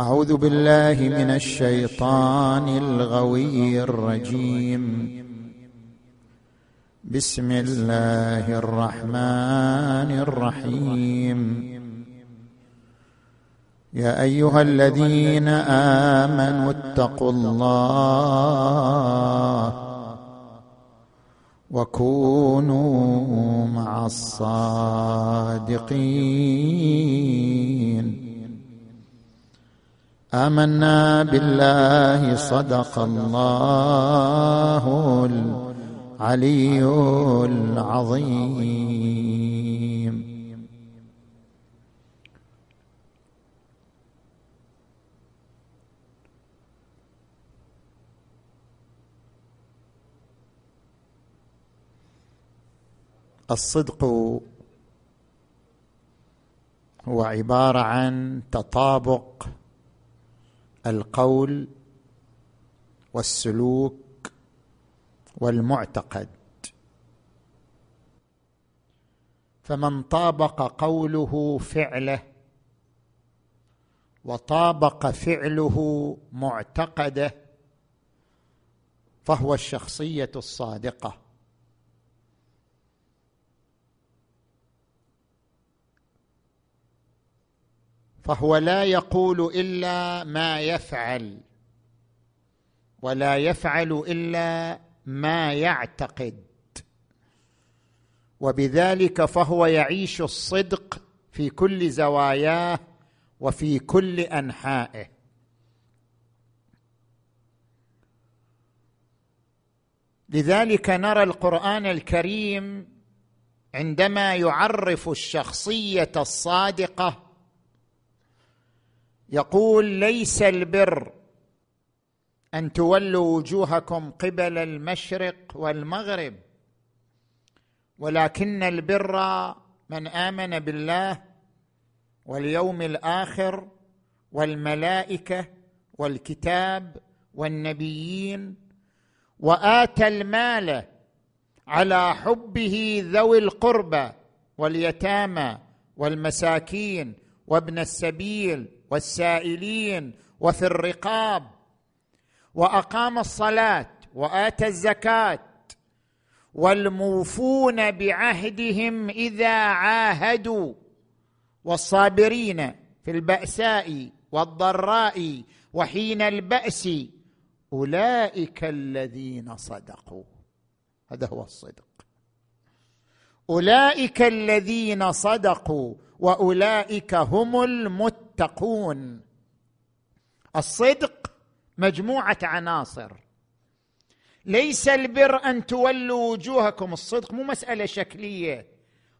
أعوذ بالله من الشيطان الغوي الرجيم. بسم الله الرحمن الرحيم. يا أيها الذين آمنوا اتقوا الله وكونوا مع الصادقين. آمنا بالله صدق الله العلي العظيم. الصدق هو عبارة عن تطابق القول والسلوك والمعتقد. فمن طابق قوله فعله وطابق فعله معتقده فهو الشخصية الصادقة. فهو لا يقول إلا ما يفعل ولا يفعل إلا ما يعتقد. وبذلك فهو يعيش الصدق في كل زواياه وفي كل أنحائه. لذلك نرى القرآن الكريم عندما يعرف الشخصية الصادقة يقول ليس البر أن تولوا وجوهكم قبل المشرق والمغرب ولكن البر من آمن بالله واليوم الآخر والملائكة والكتاب والنبيين وآتى المال على حبه ذوي القربى واليتامى والمساكين وابن السبيل والسائلين وفي الرقاب وأقام الصلاة وآتى الزكاة والموفون بعهدهم إذا عاهدوا والصابرين في البأساء والضراء وحين البأس أولئك الذين صدقوا. هذا هو الصدق. أولئك الذين صدقوا وأولئك هم المتقون. الصدق مجموعة عناصر. ليس البر أن تولوا وجوهكم. الصدق مو مسألة شكلية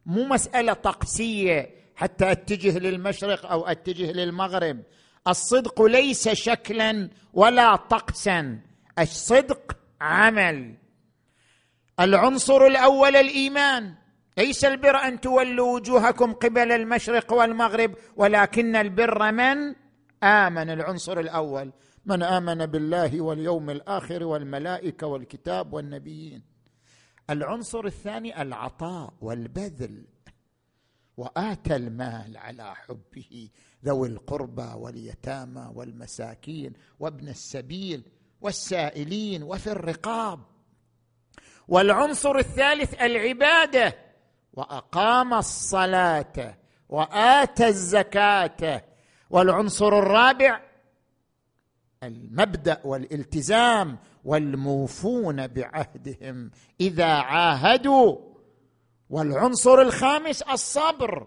مو مسألة طقسية حتى أتجه للمشرق أو أتجه للمغرب. الصدق ليس شكلا ولا طقسا. الصدق عمل. العنصر الأول الإيمان. ليس البر أن تولوا وجوهكم قبل المشرق والمغرب ولكن البر من آمن. العنصر الأول من آمن بالله واليوم الآخر والملائكة والكتاب والنبيين. العنصر الثاني العطاء والبذل. واتى المال على حبه ذوي القربى واليتامى والمساكين وابن السبيل والسائلين وفي الرقاب. والعنصر الثالث العبادة. وأقام الصلاة واتى الزكاة. والعنصر الرابع المبدأ والالتزام والموفون بعهدهم إذا عاهدوا. والعنصر الخامس الصبر.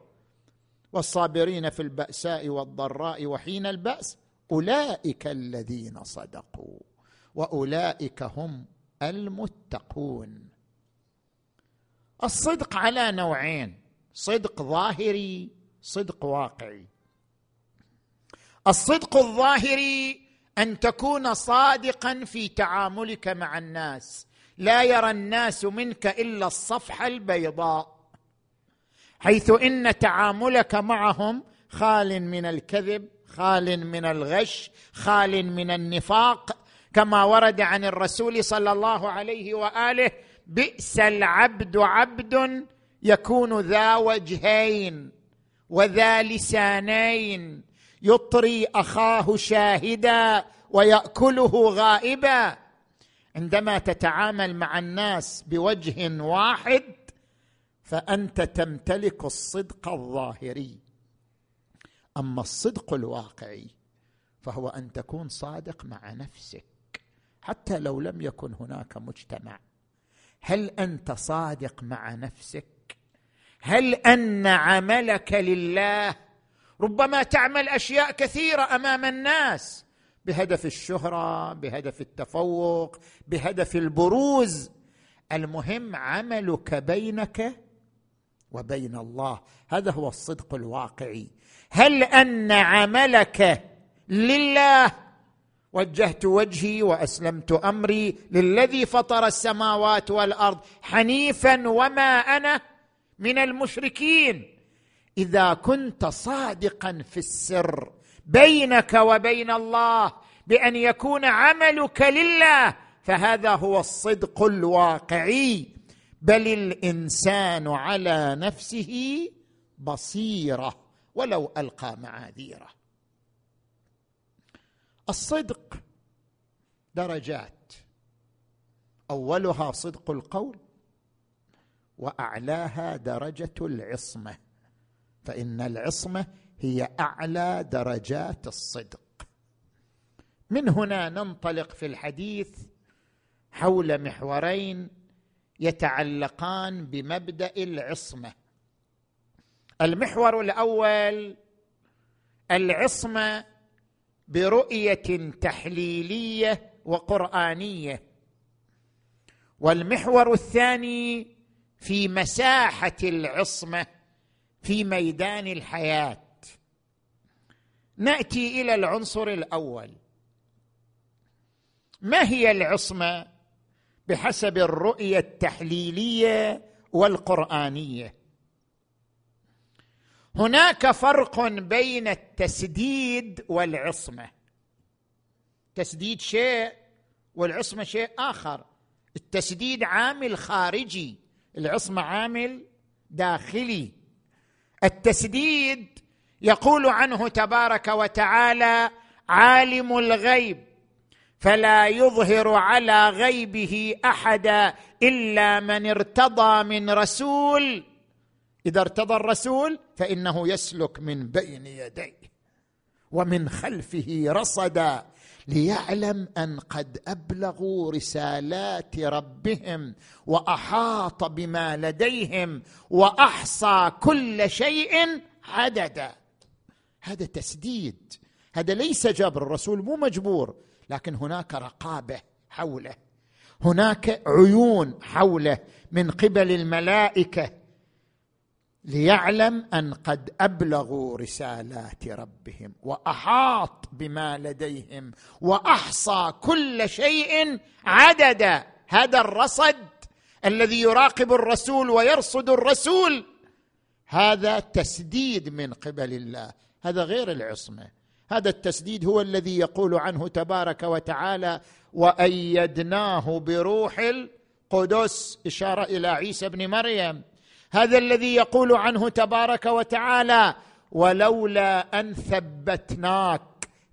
والصابرين في البأساء والضراء وحين البأس أولئك الذين صدقوا وأولئك هم المتقون. الصدق على نوعين صدق ظاهري صدق واقعي. الصدق الظاهري أن تكون صادقا في تعاملك مع الناس. لا يرى الناس منك إلا الصفحه البيضاء حيث إن تعاملك معهم خال من الكذب خال من الغش خال من النفاق كما ورد عن الرسول صلى الله عليه وآله بئس العبد عبد يكون ذا وجهين وذا لسانين. يطري أخاه شاهدا ويأكله غائبا. عندما تتعامل مع الناس بوجه واحد فأنت تمتلك الصدق الظاهري. أما الصدق الواقعي فهو أن تكون صادق مع نفسك حتى لو لم يكن هناك مجتمع. هل أنت صادق مع نفسك؟ هل أن عملك لله؟ ربما تعمل أشياء كثيرة أمام الناس بهدف الشهرة بهدف التفوق بهدف البروز. المهم عملك بينك وبين الله هذا هو الصدق الواقعي. هل أن عملك لله؟ وجهت وجهي وأسلمت أمري للذي فطر السماوات والأرض حنيفا وما أنا من المشركين. إذا كنت صادقا في السر بينك وبين الله بأن يكون عملك لله فهذا هو الصدق الواقعي. بل الإنسان على نفسه بصيرة ولو ألقى معاذيره. الصدق درجات. أولها صدق القول وأعلاها درجة العصمة. فإن العصمة هي أعلى درجات الصدق. من هنا ننطلق في الحديث حول محورين يتعلقان بمبدأ العصمة. المحور الأول العصمة برؤية تحليلية وقرآنية. والمحور الثاني في مساحة العصمة في ميدان الحياة. نأتي إلى العنصر الأول. ما هي العصمة؟ بحسب الرؤية التحليلية والقرآنية. هناك فرق بين التسديد والعصمة. تسديد شيء والعصمة شيء آخر. التسديد عامل خارجي العصمة عامل داخلي. التسديد يقول عنه تبارك وتعالى عالم الغيب فلا يظهر على غيبه أحدا إلا من ارتضى من رسول. إذا ارتضى الرسول فإنه يسلك من بين يديه ومن خلفه رصدا ليعلم أن قد أبلغوا رسالات ربهم وأحاط بما لديهم وأحصى كل شيء عددا. هذا تسديد. هذا ليس جبر. الرسول مو مجبور لكن هناك رقابة حوله. هناك عيون حوله من قبل الملائكة ليعلم أن قد أبلغوا رسالات ربهم وأحاط بما لديهم وأحصى كل شيء عددا. هذا الرصد الذي يراقب الرسول ويرصد الرسول هذا تسديد من قبل الله. هذا غير العصمة. هذا التسديد هو الذي يقول عنه تبارك وتعالى وأيدناه بروح القدس. إشارة إلى عيسى بن مريم. هذا الذي يقول عنه تبارك وتعالى ولولا أن ثبتناك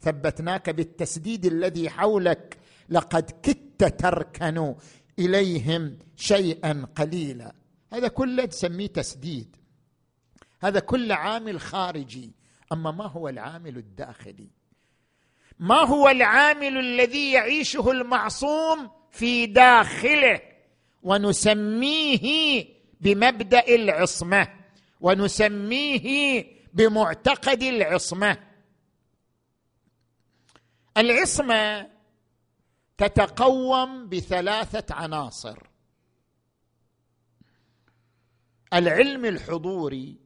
ثبتناك بالتسديد الذي حولك لقد كدت تركن إليهم شيئا قليلا. هذا كله تسميه تسديد. هذا كل عامل خارجي. أما ما هو العامل الداخلي؟ ما هو العامل الذي يعيشه المعصوم في داخله؟ ونسميه بمبدأ العصمة ونسميه بمعتقد العصمة. العصمة تتقوم بثلاثة عناصر. العلم الحضوري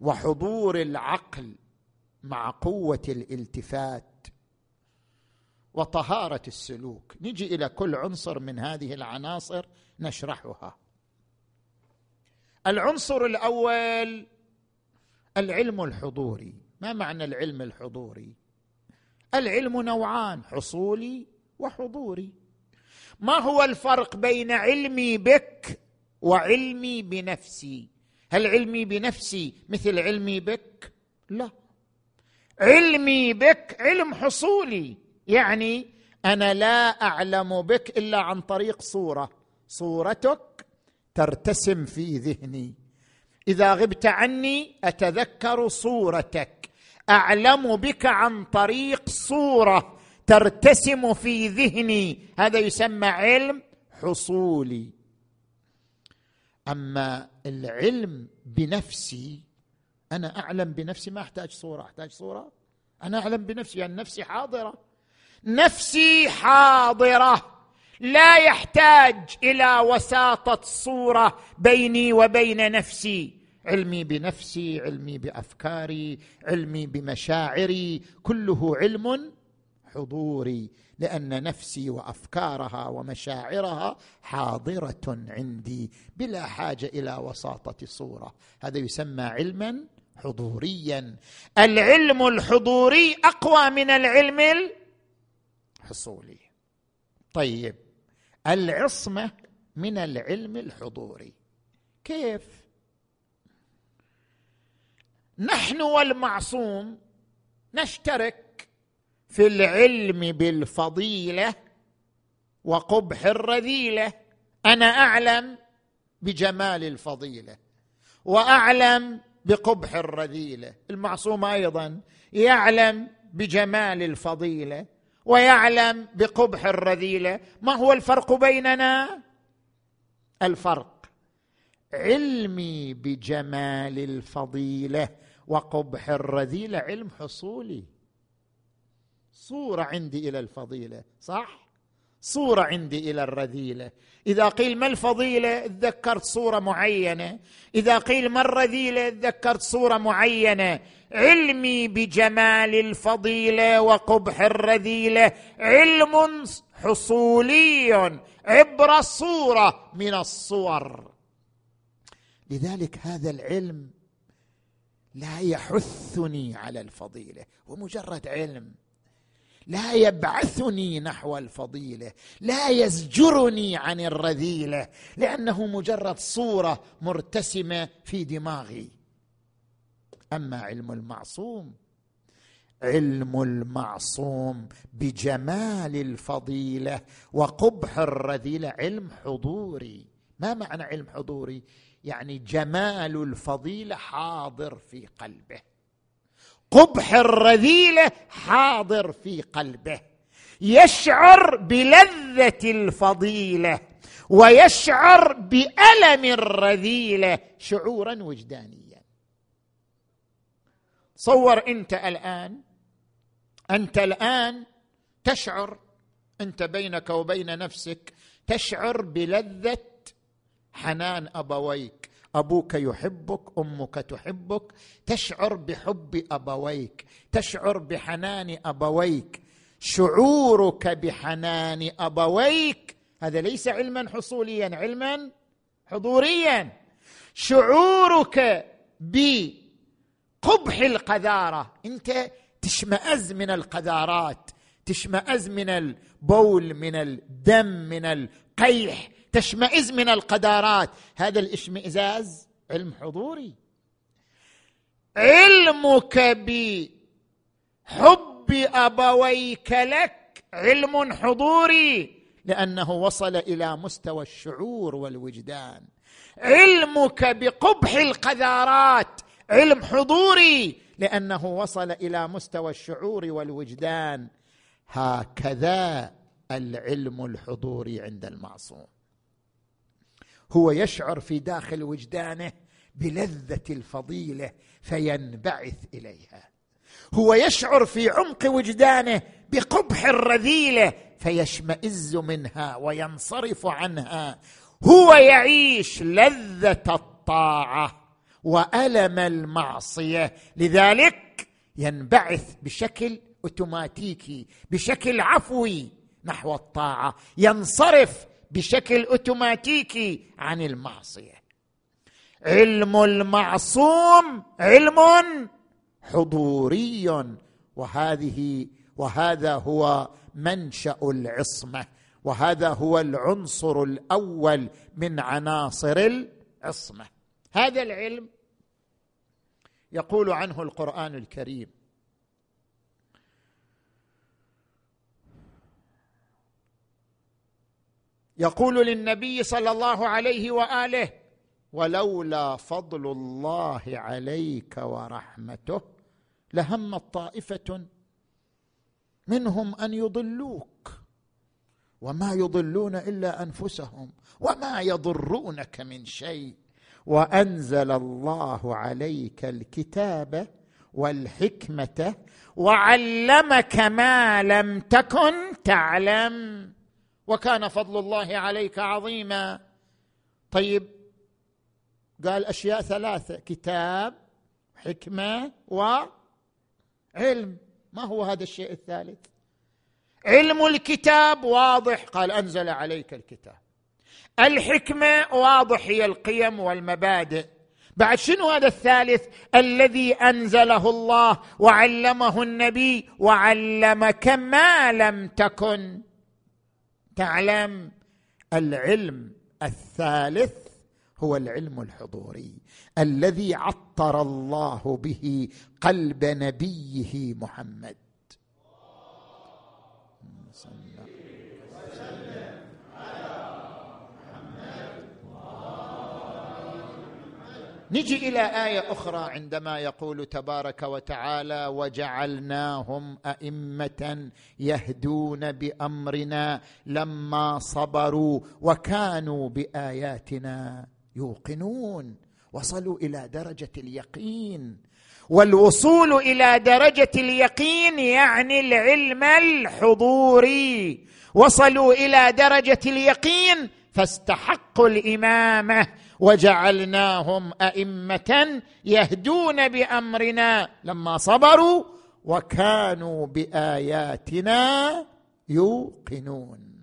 وحضور العقل مع قوة الالتفات وطهارة السلوك. نجي إلى كل عنصر من هذه العناصر نشرحها. العنصر الأول العلم الحضوري. ما معنى العلم الحضوري؟ العلم نوعان حصولي وحضوري. ما هو الفرق بين علمي بك وعلمي بنفسي؟ هل علمي بنفسي مثل علمي بك؟ لا. علمي بك علم حصولي يعني أنا لا أعلم بك إلا عن طريق صورة. صورتك ترتسم في ذهني. إذا غبت عني أتذكر صورتك. أعلم بك عن طريق صورة ترتسم في ذهني. هذا يسمى علم حصولي. أما العلم بنفسي أنا أعلم بنفسي ما أحتاج صورة. أحتاج صورة؟ أنا أعلم بنفسي يعني نفسي حاضرة. نفسي حاضرة. لا يحتاج إلى وساطة صورة بيني وبين نفسي. علمي بنفسي علمي بأفكاري علمي بمشاعري كله علم حضوري لأن نفسي وأفكارها ومشاعرها حاضرة عندي بلا حاجة إلى وساطة صورة. هذا يسمى علما حضوريا. العلم الحضوري أقوى من العلم الحصولي. طيب. العصمة من العلم الحضوري. كيف؟ نحن والمعصوم نشترك في العلم بالفضيلة وقبح الرذيلة. أنا أعلم بجمال الفضيلة وأعلم بقبح الرذيلة. المعصوم أيضا يعلم بجمال الفضيلة. ويعلم بقبح الرذيلة. ما هو الفرق بيننا؟ الفرق علمي بجمال الفضيلة وقبح الرذيلة علم حصولي. صورة عندي إلى الفضيلة صح؟ صورة عندي إلى الرذيلة. إذا قيل ما الفضيلة؟ تذكرت صورة معينة. إذا قيل ما الرذيلة؟ تذكرت صورة معينة. علمي بجمال الفضيلة وقبح الرذيلة. علم حصولي عبر صوره من الصور. لذلك هذا العلم لا يحثني على الفضيلة هو مجرد علم لا يبعثني نحو الفضيلة لا يزجرني عن الرذيلة لأنه مجرد صورة مرتسمة في دماغي. أما علم المعصوم؟ علم المعصوم بجمال الفضيلة وقبح الرذيلة علم حضوري. ما معنى علم حضوري؟ يعني جمال الفضيلة حاضر في قلبه. قبح الرذيلة حاضر في قلبه. يشعر بلذة الفضيلة ويشعر بألم الرذيلة شعورا وجدانيا. صور انت الآن أنت الآن تشعر أنت بينك وبين نفسك تشعر بلذة حنان أبويك. أبوك يحبك أمك تحبك. تشعر بحب أبويك. تشعر بحنان أبويك. شعورك بحنان أبويك هذا ليس علما حصوليا علما حضوريا. شعورك بقبح القذارة. انت تشمئز من القذارات تشمئز من البول من الدم من القيح تشمئز من القدارات. هذا الاشمئزاز علم حضوري. علمك بحب أبويك لك علم حضوري. لأنه وصل إلى مستوى الشعور والوجدان. علمك بقبح القذارات. علم حضوري لأنه وصل إلى مستوى الشعور والوجدان. هكذا العلم الحضوري عند المعصوم. هو يشعر في داخل وجدانه بلذة الفضيلة فينبعث إليها. هو يشعر في عمق وجدانه بقبح الرذيلة فيشمئز منها وينصرف عنها. هو يعيش لذة الطاعة وألم المعصية. لذلك ينبعث بشكل أوتوماتيكي بشكل عفوي نحو الطاعة. ينصرف بشكل أوتوماتيكي عن المعصية. علم المعصوم علم حضوري. وهذه وهذا هو منشأ العصمة. وهذا هو العنصر الأول من عناصر العصمة. هذا العلم يقول عنه القرآن الكريم. يقول للنبي صلى الله عليه وآله ولولا فضل الله عليك ورحمته لهمت طائفة منهم أن يضلوك وما يضلون إلا أنفسهم وما يضرونك من شيء. وأنزل الله عليك الكتاب والحكمة وعلمك ما لم تكن تعلم. وكان فضل الله عليك عظيما. طيب قال أشياء ثلاثة كتاب حكمة وعلم. ما هو هذا الشيء الثالث؟ علم الكتاب واضح. قال أنزل عليك الكتاب. الحكمة واضح هي القيم والمبادئ. بعد شنو هذا الثالث؟ الذي أنزله الله وعلمه النبي وعلمك ما لم تكن. تعلم العلم الثالث هو العلم الحضوري الذي عطر الله به قلب نبيه محمد. نجي إلى آية أخرى عندما يقول تبارك وتعالى وجعلناهم أئمة يهدون بأمرنا لما صبروا وكانوا بآياتنا يوقنون. وصلوا إلى درجة اليقين. والوصول إلى درجة اليقين يعني العلم الحضوري. وصلوا إلى درجة اليقين فاستحقوا الإمامة. وجعلناهم أئمة يهدون بأمرنا لما صبروا وكانوا بآياتنا يوقنون.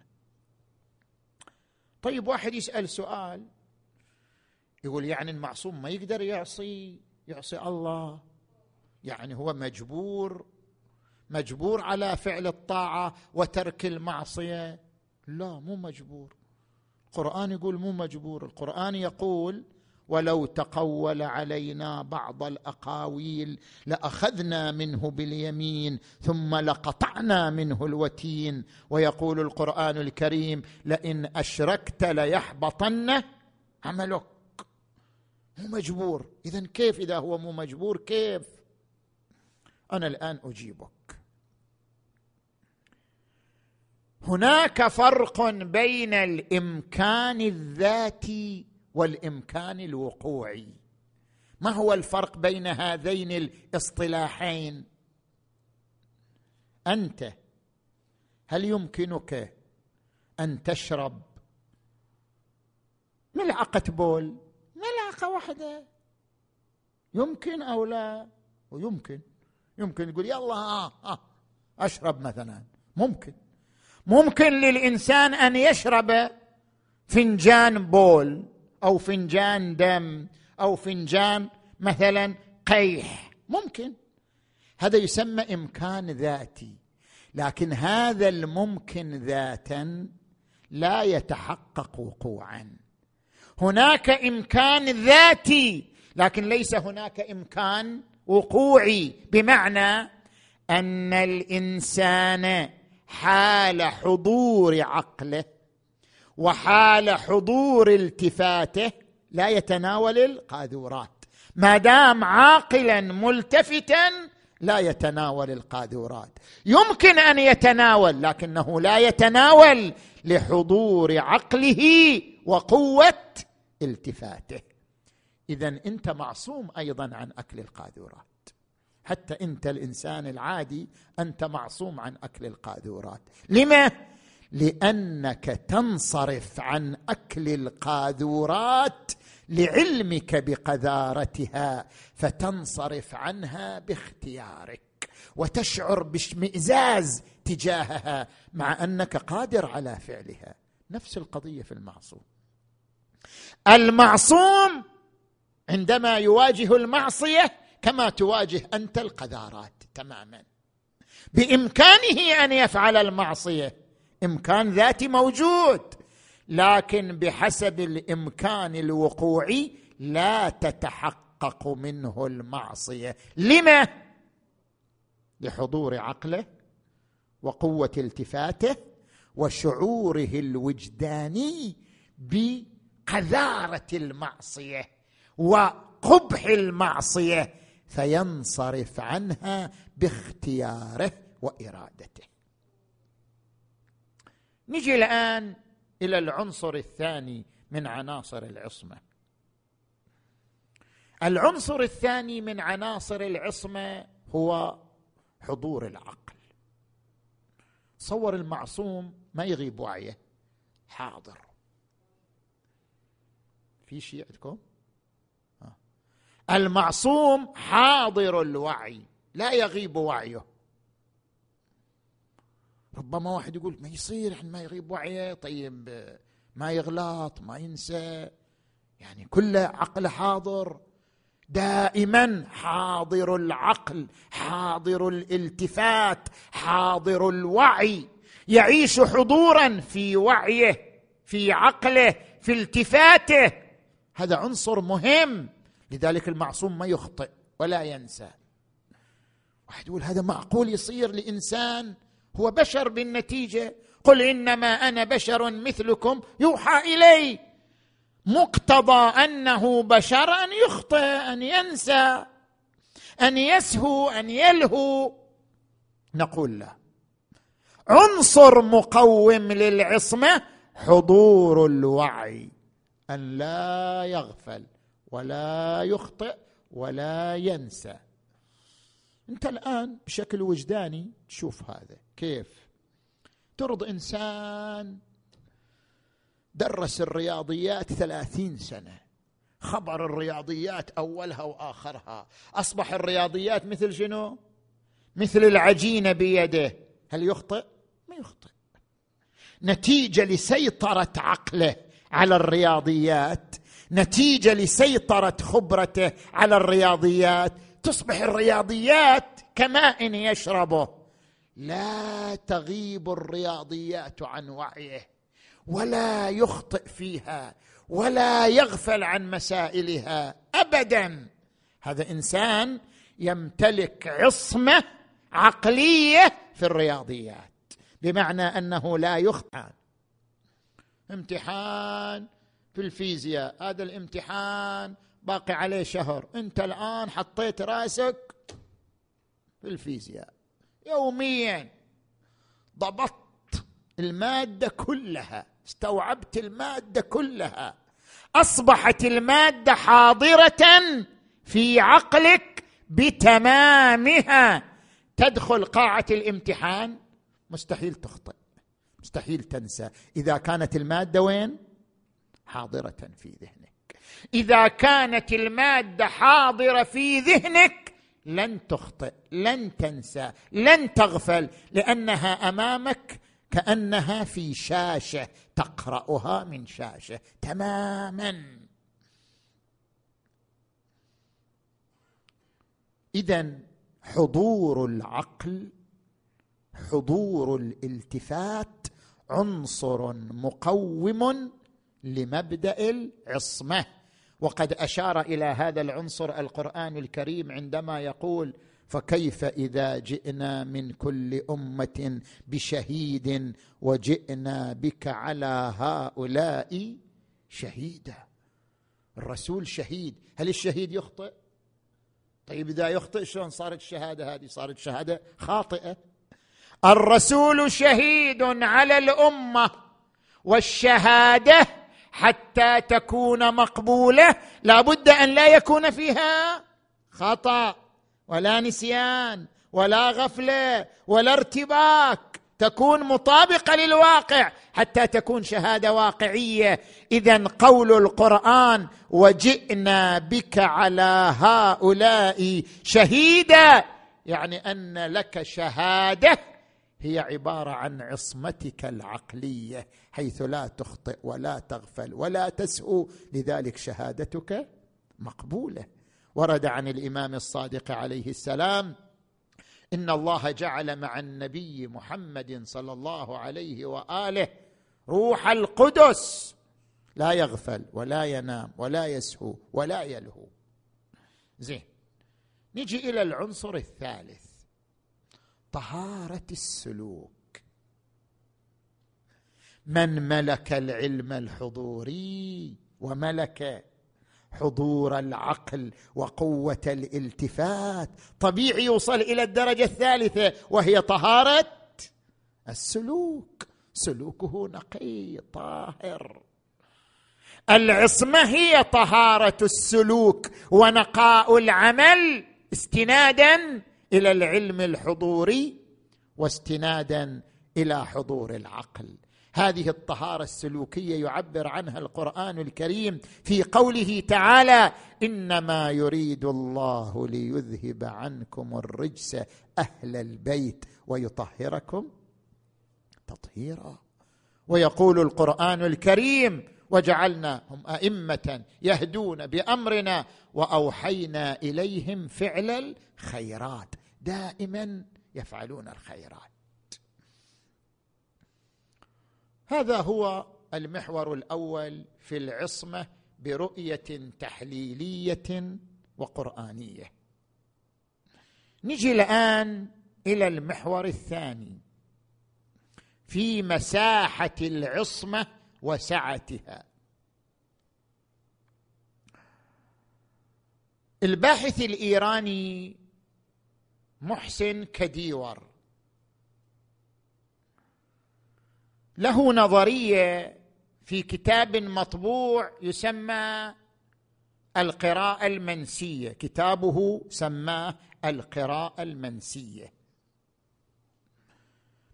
طيب واحد يسأل سؤال يقول يعني المعصوم ما يقدر يعصي يعصي الله؟ يعني هو مجبور مجبور على فعل الطاعة وترك المعصية؟ لا مو مجبور. القرآن يقول مو مجبور القرآن يقول ولو تقول علينا بعض الأقاويل لأخذنا منه باليمين ثم لقطعنا منه الوتين ويقول القرآن الكريم لئن أشركت ليحبطن عملك. مو مجبور اذا كيف إذا هو مو مجبور؟ كيف؟ أنا الآن أجيبك. هناك فرق بين الإمكان الذاتي والإمكان الوقوعي. ما هو الفرق بين هذين الاصطلاحين؟ أنت هل يمكنك أن تشرب ملعقة بول؟ ملعقة واحدة. يمكن أو لا؟ ويمكن. يمكن يقول يلا ها ها أشرب مثلا. ممكن. ممكن للإنسان أن يشرب فنجان بول أو فنجان دم أو فنجان مثلا قيح. ممكن. هذا يسمى إمكان ذاتي. لكن هذا الممكن ذاتا لا يتحقق وقوعا. هناك إمكان ذاتي لكن ليس هناك إمكان وقوعي. بمعنى أن الإنسان حال حضور عقله وحال حضور التفاته لا يتناول القاذورات. ما دام عاقلا ملتفتا لا يتناول القاذورات. يمكن أن يتناول لكنه لا يتناول لحضور عقله وقوة التفاته. اذا أنت معصوم أيضا عن أكل القاذورات. حتى انت الانسان العادي انت معصوم عن أكل القاذورات. لما لأنك تنصرف عن أكل القاذورات لعلمك بقذارتها فتنصرف عنها باختيارك وتشعر باشمئزاز تجاهها مع أنك قادر على فعلها. نفس القضية في المعصوم. المعصوم عندما يواجه المعصية كما تواجه أنت القذارات تماما. بإمكانه أن يفعل المعصية. إمكان ذاتي موجود لكن بحسب الإمكان الوقوعي لا تتحقق منه المعصية. لما؟ لحضور عقله وقوة التفاته وشعوره الوجداني بقذارة المعصية وقبح المعصية. فينصرف عنها باختياره وإرادته. نجي الآن إلى العنصر الثاني من عناصر العصمة. العنصر الثاني من عناصر العصمة هو حضور العقل. تصور المعصوم ما يغيب وعيه. حاضر. في شيء عندكم؟ المعصوم حاضر الوعي لا يغيب وعيه. ربما واحد يقول ما يصير إحنا ما يغيب وعيه طيب ما يغلط ما ينسى. يعني كله عقله حاضر دائما حاضر العقل حاضر الالتفات حاضر الوعي. يعيش حضورا في وعيه في عقله في التفاته. هذا عنصر مهم. لذلك المعصوم ما يخطئ ولا ينسى. واحد يقول هذا معقول يصير لإنسان هو بشر بالنتيجة؟ قل إنما أنا بشر مثلكم يوحى إلي. مقتضى أنه بشر أن يخطئ أن ينسى أن يسهو أن يلهو. نقول له عنصر مقوم للعصمة حضور الوعي أن لا يغفل. ولا يخطئ ولا ينسى. انت الآن بشكل وجداني تشوف هذا. كيف؟ ترض إنسان درس الرياضيات ثلاثين سنة. خبر الرياضيات أولها وآخرها. أصبح الرياضيات مثل شنو؟ مثل العجينه بيده. هل يخطئ؟ ما يخطئ. نتيجة لسيطرة عقله على الرياضيات نتيجة لسيطرة خبرته على الرياضيات. تصبح الرياضيات كماء يشربه. لا تغيب الرياضيات عن وعيه ولا يخطئ فيها ولا يغفل عن مسائلها ابدا. هذا إنسان يمتلك عصمة عقلية في الرياضيات بمعنى أنه لا يخطئ. امتحان. في الفيزياء. هذا الامتحان باقي عليه شهر. انت الآن حطيت رأسك في الفيزياء. يوميا ضبطت المادة كلها استوعبت المادة كلها. أصبحت المادة حاضرة في عقلك بتمامها. تدخل قاعة الامتحان؟ مستحيل تخطئ مستحيل تنسى. إذا كانت المادة وين؟ حاضرة في ذهنك. إذا كانت المادة حاضرة في ذهنك لن تخطئ لن تنسى لن تغفل لأنها أمامك كأنها في شاشة تقرأها من شاشة تماما. اذا حضور العقل حضور الالتفات عنصر مقوم لمبدأ العصمة. وقد أشار إلى هذا العنصر القرآن الكريم عندما يقول فكيف إذا جئنا من كل أمة بشهيد وجئنا بك على هؤلاء شهيدا الرسول شهيد. هل الشهيد يخطئ؟ طيب إذا يخطئ شلون؟ صارت الشهادة هذه صارت شهادة خاطئة. الرسول شهيد على الأمة والشهادة حتى تكون مقبولة. لابد أن لا يكون فيها خطأ ولا نسيان ولا غفلة ولا ارتباك. تكون مطابقة للواقع حتى تكون شهادة واقعية. اذا قول القرآن وجئنا بك على هؤلاء شهيدا. يعني أن لك شهادة هي عبارة عن عصمتك العقلية. حيث لا تخطئ ولا تغفل ولا تسهو لذلك شهادتك مقبولة. ورد عن الإمام الصادق عليه السلام إن الله جعل مع النبي محمد صلى الله عليه وآله روح القدس. لا يغفل ولا ينام ولا يسهو ولا يلهو. زين نجي إلى العنصر الثالث طهارة السلوك. من ملك العلم الحضوري وملك حضور العقل وقوة الالتفات. طبيعي يوصل إلى الدرجة الثالثة وهي طهارة السلوك. سلوكه نقي طاهر. العصمة هي طهارة السلوك ونقاء العمل استنادا إلى العلم الحضوري واستنادا إلى حضور العقل. هذه الطهارة السلوكية يعبر عنها القرآن الكريم في قوله تعالى إنما يريد الله ليذهب عنكم الرجس أهل البيت ويطهركم تطهيرا. ويقول القرآن الكريم وجعلناهم أئمة يهدون بأمرنا وأوحينا إليهم فعل الخيرات. دائما يفعلون الخيرات. هذا هو المحور الأول في العصمة برؤية تحليلية وقرآنية. نجي الآن إلى المحور الثاني في مساحة العصمة وسعتها. الباحث الإيراني محسن كديور له نظرية في كتاب مطبوع يسمى القراءة المنسية. كتابه سماه القراءة المنسية.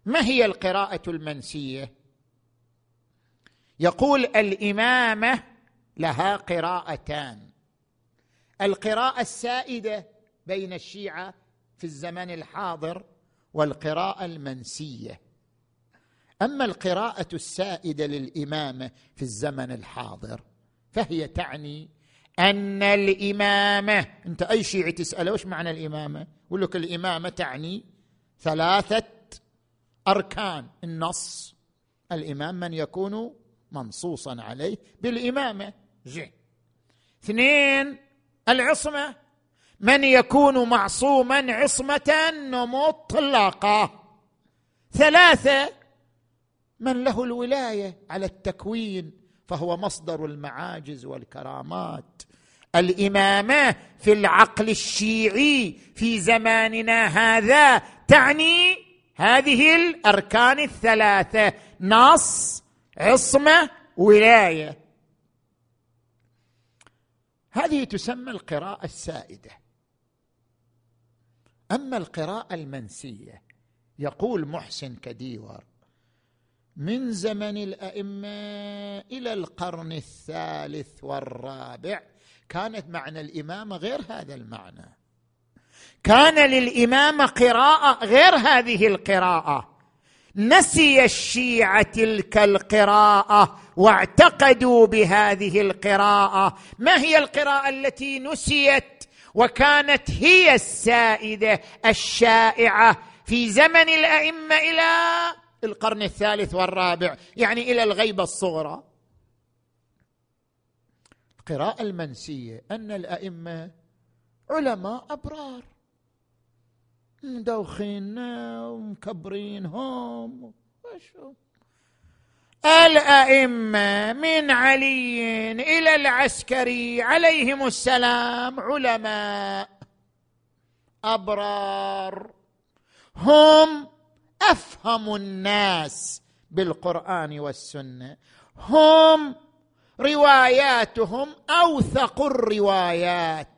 ما هي القراءة المنسية؟ يقول الإمامة لها قراءتان. القراءة السائدة بين الشيعة في الزمن الحاضر والقراءة المنسية. أما القراءة السائدة للإمامة في الزمن الحاضر فهي تعني أن الإمامة أنت أي شيعي تسأله وش معنى الإمامة؟ يقول لك الإمامة تعني ثلاثة أركان. النص الإمام من يكون منصوصا عليه بالإمامة. زين اثنين العصمة من يكون معصوما عصمة مطلقه ثلاثة من له الولاية على التكوين فهو مصدر المعاجز والكرامات. الإمامة في العقل الشيعي في زماننا هذا تعني هذه الأركان الثلاثة نص عصمة ولاية. هذه تسمى القراءة السائدة. أما القراءة المنسية يقول محسن كديور من زمن الأئمة إلى القرن الثالث والرابع. كانت معنى الامامه غير هذا المعنى. كان للامامه قراءة غير هذه القراءة. نسي الشيعة تلك القراءة واعتقدوا بهذه القراءة. ما هي القراءة التي نسيت؟ وكانت هي السائدة الشائعة في زمن الأئمة إلى القرن الثالث والرابع يعني إلى الغيبة الصغرى. القراءة المنسية أن الأئمة علماء أبرار. مدوخين ومكبرينهم الأئمة من علي إلى العسكري عليهم السلام علماء أبرار. هم أفهم الناس بالقرآن والسنة. هم رواياتهم أوثق الروايات.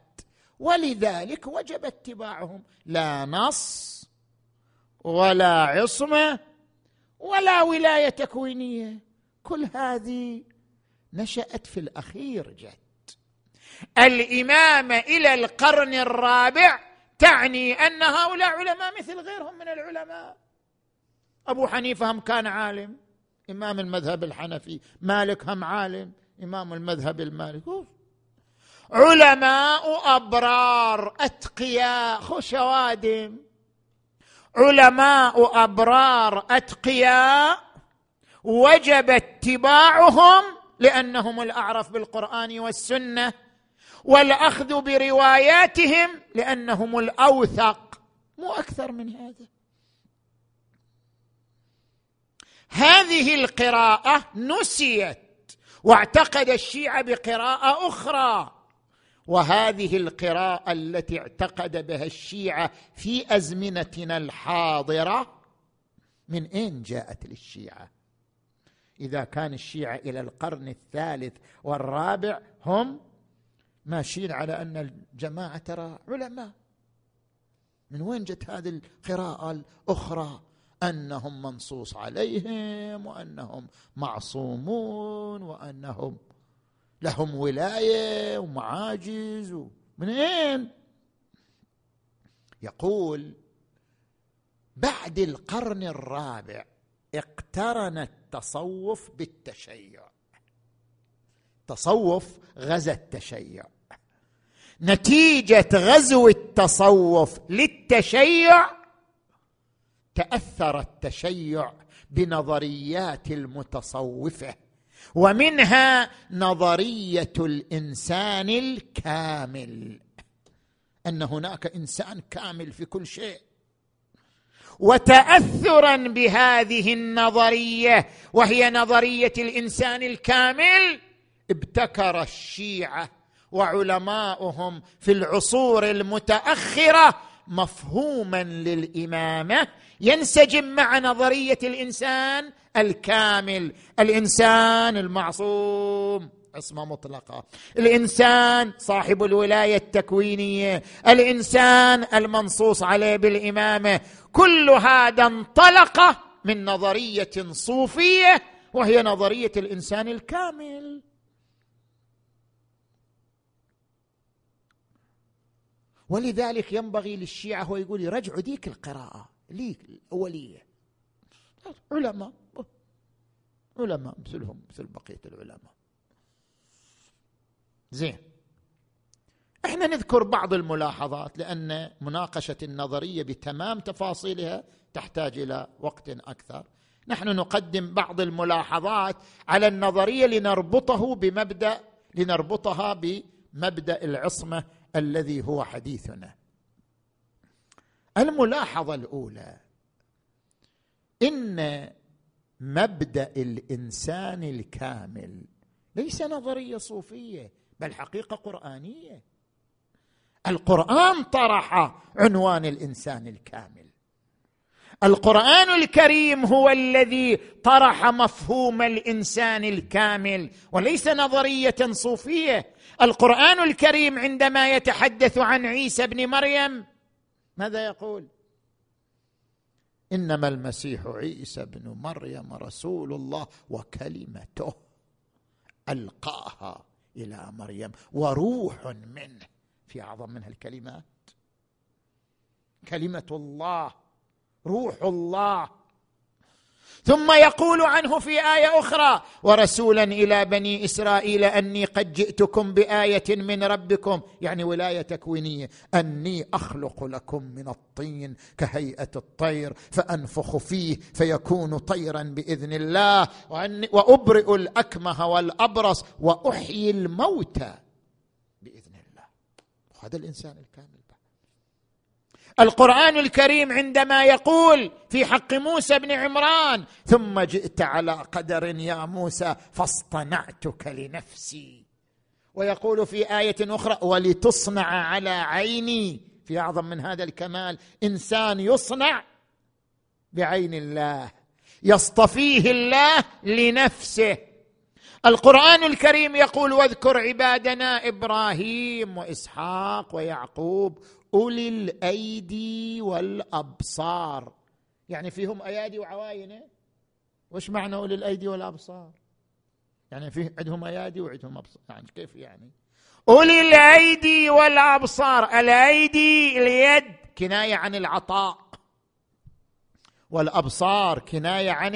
ولذلك وجب اتباعهم. لا نص ولا عصمة ولا ولاية تكوينيه كل هذه نشأت في الأخير جت الإمامة إلى القرن الرابع تعني أن هؤلاء علماء مثل غيرهم من العلماء. أبو حنيفة هم كان عالم إمام المذهب الحنفي مالك هم عالم إمام المذهب المالكي. علماء أبرار أتقياء خشوادم علماء أبرار أتقياء. وجب اتباعهم لأنهم الأعرف بالقرآن والسنة. والأخذ برواياتهم لأنهم الأوثق. مو أكثر من هذا. هذه القراءة نسيت واعتقد الشيعه بقراءة أخرى. وهذه القراءة التي اعتقد بها الشيعه في أزمنتنا الحاضرة من أين جاءت للشيعة؟ إذا كان الشيعه إلى القرن الثالث والرابع هم ماشيين على أن الجماعة ترى علماء. من وين جت هذه القراءة الأخرى؟ أنهم منصوص عليهم وأنهم معصومون وأنهم لهم ولاية ومعاجز. من أين؟ يقول بعد القرن الرابع اقترن التصوف بالتشيع. تصوف غزا التشيع. نتيجة غزو التصوف للتشيع تأثر التشيع بنظريات المتصوفة ومنها نظرية الإنسان الكامل أن هناك إنسان كامل في كل شيء. وتاثرا بهذه النظرية وهي نظرية الإنسان الكامل ابتكر الشيعة وعلماؤهم في العصور المتأخرة مفهوما للإمامة ينسجم مع نظرية الإنسان الكامل. الإنسان المعصوم. عصمه مطلقه الإنسان صاحب الولاية التكوينية. الإنسان المنصوص عليه بالإمامة. كل هذا انطلق من نظرية صوفية وهي نظرية الإنسان الكامل. ولذلك ينبغي للشيعة هو يقول يرجعوا ديك القراءة. ليك الأولية علماء علماء مثلهم مثل بقية العلماء. زين. إحنا نذكر بعض الملاحظات لأن مناقشة النظرية بتمام تفاصيلها تحتاج إلى وقت أكثر. نحن نقدم بعض الملاحظات على النظرية لنربطه بمبدأ لنربطها بمبدأ العصمة الذي هو حديثنا. الملاحظة الأولى إن مبدأ الإنسان الكامل ليس نظرية صوفية بل حقيقة قرآنية. القرآن طرح عنوان الإنسان الكامل. القرآن الكريم هو الذي طرح مفهوم الإنسان الكامل وليس نظرية صوفية. القرآن الكريم عندما يتحدث عن عيسى بن مريم ماذا يقول؟ إنما المسيح عيسى بن مريم رسول الله وكلمته ألقاها إلى مريم وروح منه. في أعظم من الكلمات. كلمة الله روح الله. ثم يقول عنه في آية أخرى ورسولا إلى بني إسرائيل أني قد جئتكم بآية من ربكم. يعني ولاية تكوينية. أني أخلق لكم من الطين كهيئة الطير فأنفخ فيه فيكون طيرا بإذن الله وأبرئ الأكمه والأبرص وأحيي الموتى بإذن الله. هذا الإنسان الكامل. القرآن الكريم عندما يقول في حق موسى بن عمران ثم جئت على قدر يا موسى فاصطنعتك لنفسي. ويقول في آية أخرى ولتصنع على عيني. في أعظم من هذا الكمال إنسان يصنع بعين الله يصطفيه الله لنفسه. القرآن الكريم يقول واذكر عبادنا إبراهيم وإسحاق ويعقوب أولي الأيدي والأبصار. يعني فيهم أيادي وعواين؟ وش معنى أولي الأيدي والأبصار؟ يعني في عندهم أيادي وعندهم أبصار. يعني كيف يعني؟ أولي الأيدي والأبصار. الأيدي اليد كناية عن العطاء. والأبصار كناية عن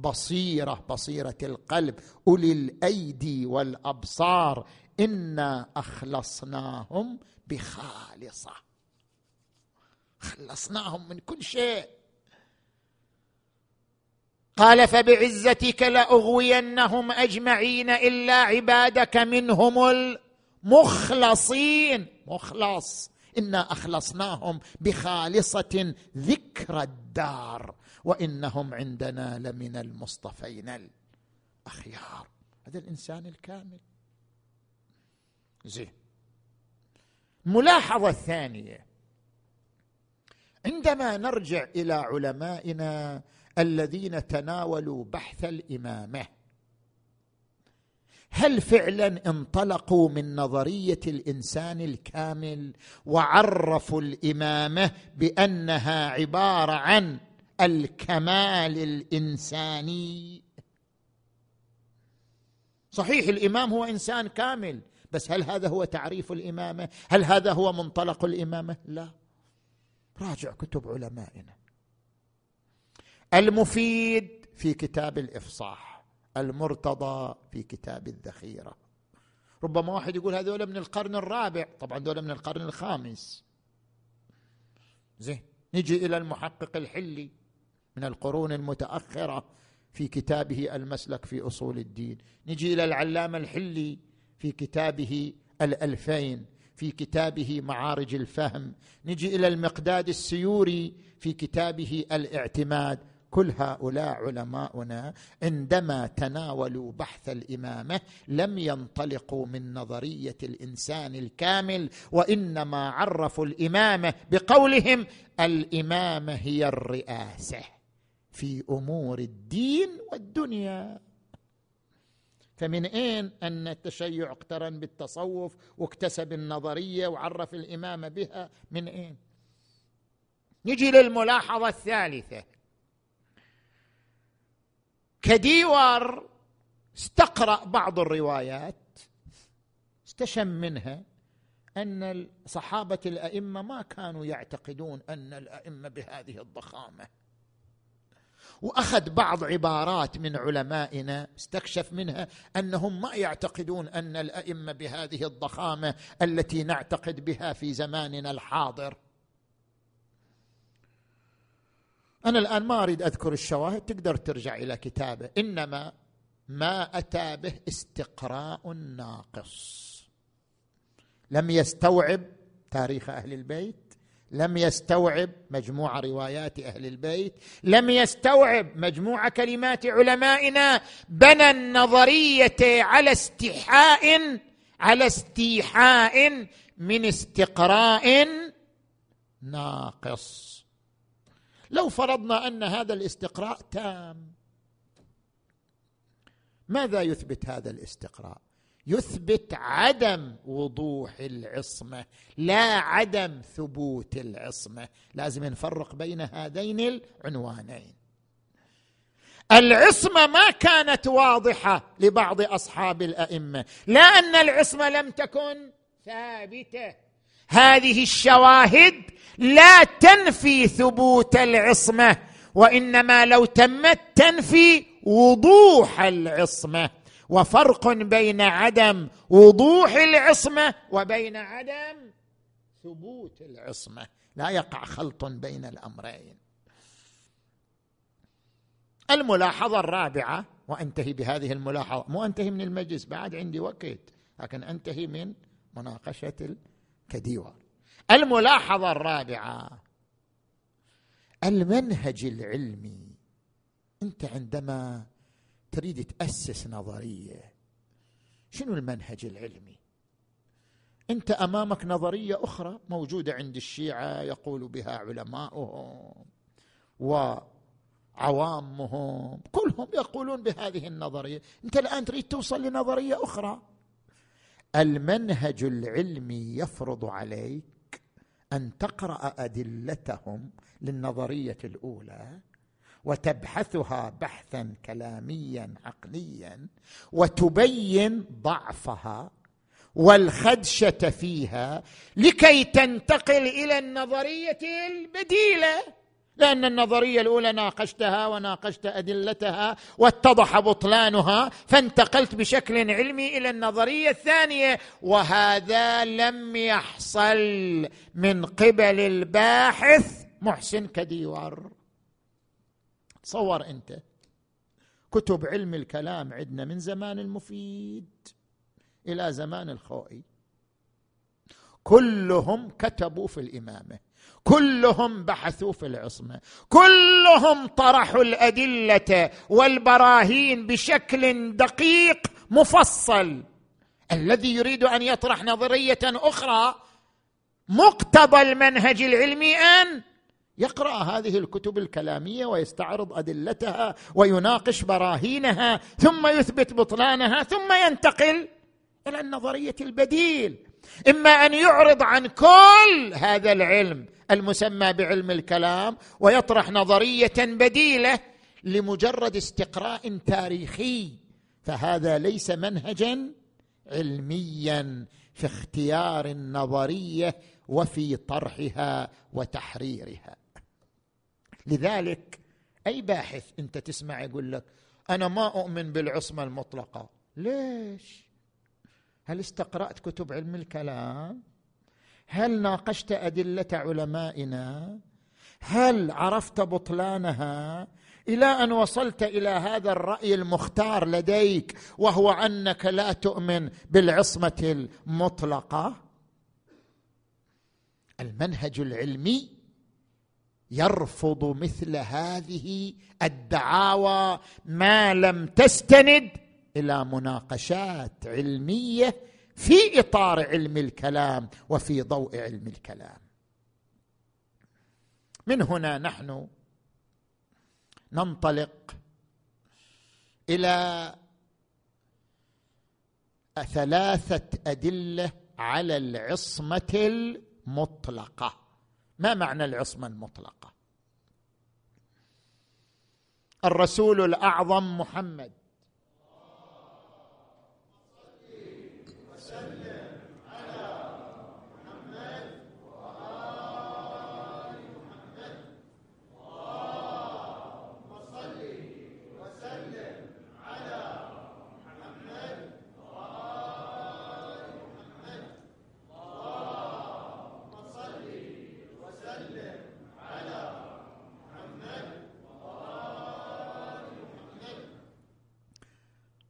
البصيره بصيرة القلب أولي الأيدي والأبصار إنا أخلصناهم بخالصة. خلصناهم من كل شيء. قال فبعزتك لأغوينهم أجمعين إلا عبادك منهم المخلصين. مخلص. إنا أخلصناهم بخالصة ذكر الدار. وإنهم عندنا لمن المصطفين الأخيار. هذا الإنسان الكامل. زين. الملاحظه الثانية. عندما نرجع إلى علمائنا الذين تناولوا بحث الإمامة هل فعلا انطلقوا من نظرية الإنسان الكامل وعرفوا الإمامة بأنها عبارة عن الكمال الإنساني. صحيح الإمام هو إنسان كامل بس هل هذا هو تعريف الإمامة؟ هل هذا هو منطلق الإمامة؟ لا. راجع كتب علمائنا. المفيد في كتاب الإفصاح المرتضى في كتاب الذخيرة. ربما واحد يقول هذول من القرن الرابع. طبعا دول من القرن الخامس. زين نجي إلى المحقق الحلي. من القرون المتأخرة في كتابه المسلك في أصول الدين. نجي إلى العلامة الحلي في كتابه الألفين في كتابه معارج الفهم. نجي إلى المقداد السيوري في كتابه الإعتماد. كل هؤلاء علماؤنا عندما تناولوا بحث الإمامة لم ينطلقوا من نظرية الإنسان الكامل وإنما عرفوا الإمامة بقولهم الإمامة هي الرئاسة. في أمور الدين والدنيا. فمن أين أن التشيع اقترن بالتصوف واكتسب النظرية وعرف الامامه بها؟ من أين؟ نجي للملاحظة الثالثة. كديور استقرأ بعض الروايات استشم منها أن صحابة الأئمة ما كانوا يعتقدون أن الأئمة بهذه الضخامة. وأخذ بعض عبارات من علمائنا استكشف منها أنهم ما يعتقدون أن الأئمة بهذه الضخامة التي نعتقد بها في زماننا الحاضر. أنا الآن ما أريد أذكر الشواهد تقدر ترجع إلى كتابه. إنما ما أتى به استقراء ناقص. لم يستوعب تاريخ أهل البيت لم يستوعب مجموع روايات أهل البيت لم يستوعب مجموع كلمات علمائنا بنى النظرية على استيحاء على استيحاء من استقراء ناقص. لو فرضنا أن هذا الاستقراء تام ماذا يثبت هذا الاستقراء؟ يثبت عدم وضوح العصمة لا عدم ثبوت العصمة. لازم نفرق بين هذين العنوانين. العصمة ما كانت واضحة لبعض أصحاب الأئمة لا أن العصمة لم تكن ثابتة. هذه الشواهد لا تنفي ثبوت العصمة وإنما لو تمت تنفي وضوح العصمة. وفرق بين عدم وضوح العصمة وبين عدم ثبوت العصمة. لا يقع خلط بين الأمرين. الملاحظة الرابعة وأنتهي بهذه الملاحظة مو أنتهي من المجلس بعد عندي وقت لكن أنتهي من مناقشة الكديوه الملاحظة الرابعة المنهج العلمي أنت عندما تريد تأسس نظرية. شنو المنهج العلمي؟ أنت أمامك نظرية أخرى موجودة عند الشيعة يقول بها علماؤهم وعوامهم كلهم يقولون بهذه النظرية. أنت الآن تريد توصل لنظرية أخرى. المنهج العلمي يفرض عليك أن تقرأ أدلتهم للنظرية الأولى وتبحثها بحثا كلاميا عقليا وتبين ضعفها والخدشة فيها لكي تنتقل إلى النظرية البديلة. لأن النظرية الأولى ناقشتها وناقشت أدلتها واتضح بطلانها فانتقلت بشكل علمي إلى النظرية الثانية وهذا لم يحصل من قبل الباحث محسن كديوار تصور أنت. كتب علم الكلام عندنا من زمان المفيد إلى زمان الخوئي كلهم كتبوا في الإمامة. كلهم بحثوا في العصمة. كلهم طرحوا الأدلة والبراهين بشكل دقيق مفصل. الذي يريد أن يطرح نظرية أخرى مقتضى المنهج العلمي أن يقرأ هذه الكتب الكلامية ويستعرض أدلتها ويناقش براهينها ثم يثبت بطلانها ثم ينتقل إلى النظرية البديل. إما أن يعرض عن كل هذا العلم المسمى بعلم الكلام ويطرح نظرية بديلة لمجرد استقراء تاريخي فهذا ليس منهجا علميا في اختيار النظرية وفي طرحها وتحريرها. لذلك أي باحث أنت تسمع يقول لك أنا ما أؤمن بالعصمة المطلقة. ليش؟ هل استقرأت كتب علم الكلام؟ هل ناقشت أدلة علمائنا؟ هل عرفت بطلانها؟ إلى أن وصلت إلى هذا الرأي المختار لديك وهو أنك لا تؤمن بالعصمة المطلقة؟ المنهج العلمي يرفض مثل هذه الدعاوى ما لم تستند إلى مناقشات علمية في إطار علم الكلام وفي ضوء علم الكلام. من هنا نحن ننطلق إلى ثلاثة أدلة على العصمة المطلقة. ما معنى العصمة المطلقة؟ الرسول الأعظم محمد.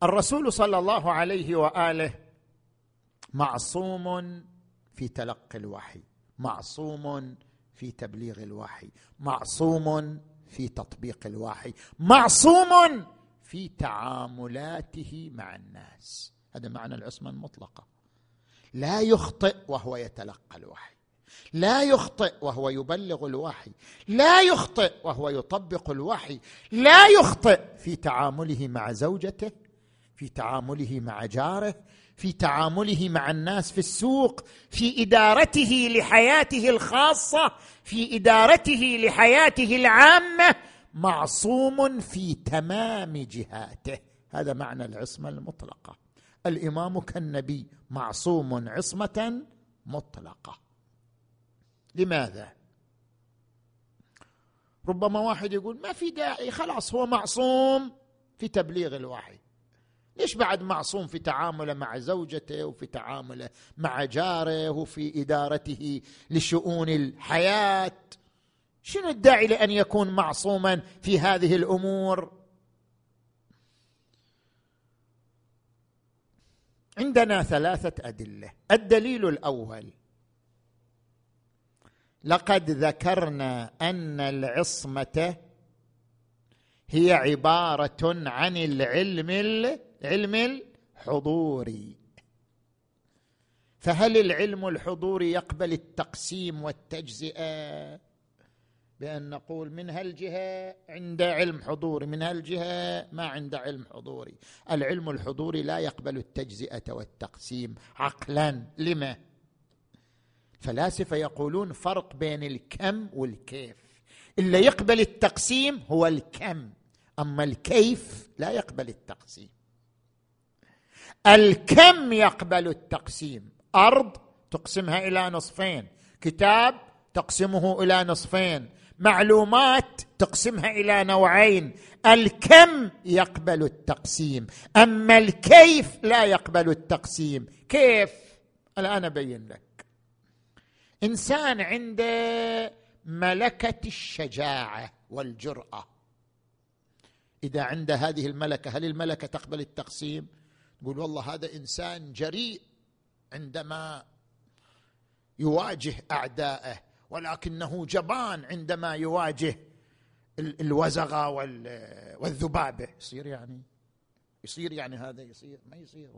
الرسول صلى الله عليه وآله معصوم في تلقي الوحي معصوم في تبليغ الوحي معصوم في تطبيق الوحي معصوم في تعاملاته مع الناس. هذا معنى العصمة المطلقة. لا يخطئ وهو يتلقى الوحي لا يخطئ وهو يبلغ الوحي لا يخطئ وهو يطبق الوحي لا يخطئ في تعامله مع زوجته في تعامله مع جاره في تعامله مع الناس في السوق في إدارته لحياته الخاصة في إدارته لحياته العامة معصوم في تمام جهاته. هذا معنى العصمة المطلقة. الإمام كالنبي معصوم عصمة مطلقة. لماذا؟ ربما واحد يقول ما في داعي خلاص هو معصوم في تبليغ الوحي. ليش بعد معصوم في تعامله مع زوجته وفي تعامله مع جاره وفي إدارته لشؤون الحياة؟ شنو الداعي لأن يكون معصوما في هذه الأمور؟ عندنا ثلاثة أدلة. الدليل الأول لقد ذكرنا أن العصمة هي عبارة عن العلم العلم الحضوري فهل العلم الحضوري يقبل التقسيم والتجزئة؟ بأن نقول من هالجهة عند علم حضوري من هالجهة ما عند علم حضوري العلم الحضوري لا يقبل التجزئة والتقسيم عقلا. لما؟ الفلاسفه يقولون فرق بين الكم والكيف. اللي يقبل التقسيم هو الكم أما الكيف لا يقبل التقسيم. الكم يقبل التقسيم؟ أرض تقسمها إلى نصفين كتاب تقسمه إلى نصفين معلومات تقسمها إلى نوعين. الكم يقبل التقسيم. أما الكيف لا يقبل التقسيم. كيف؟ الآن أبين لك. إنسان عنده ملكة الشجاعة والجرأة. إذا عنده هذه الملكة هل الملكة تقبل التقسيم؟ يقول والله هذا إنسان جريء عندما يواجه أعدائه ولكنه جبان عندما يواجه الوزغة والذبابة. يصير يعني يصير يعني هذا يصير ما يصير.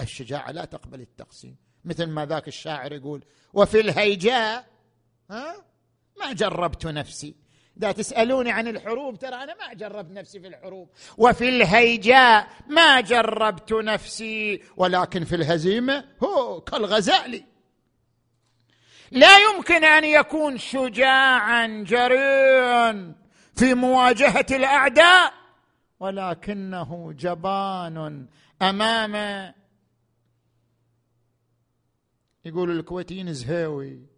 الشجاعة لا تقبل التقسيم. مثل ما ذاك الشاعر يقول وفي الهيجاء ها ما جربت نفسي. إذا تسألوني عن الحروب ترى أنا ما جربت نفسي في الحروب. وفي الهيجاء ما جربت نفسي ولكن في الهزيمة هو كالغزال لا يمكن أن يكون شجاعا جريا في مواجهة الأعداء ولكنه جبان أمام يقول الكويتيين زهيوي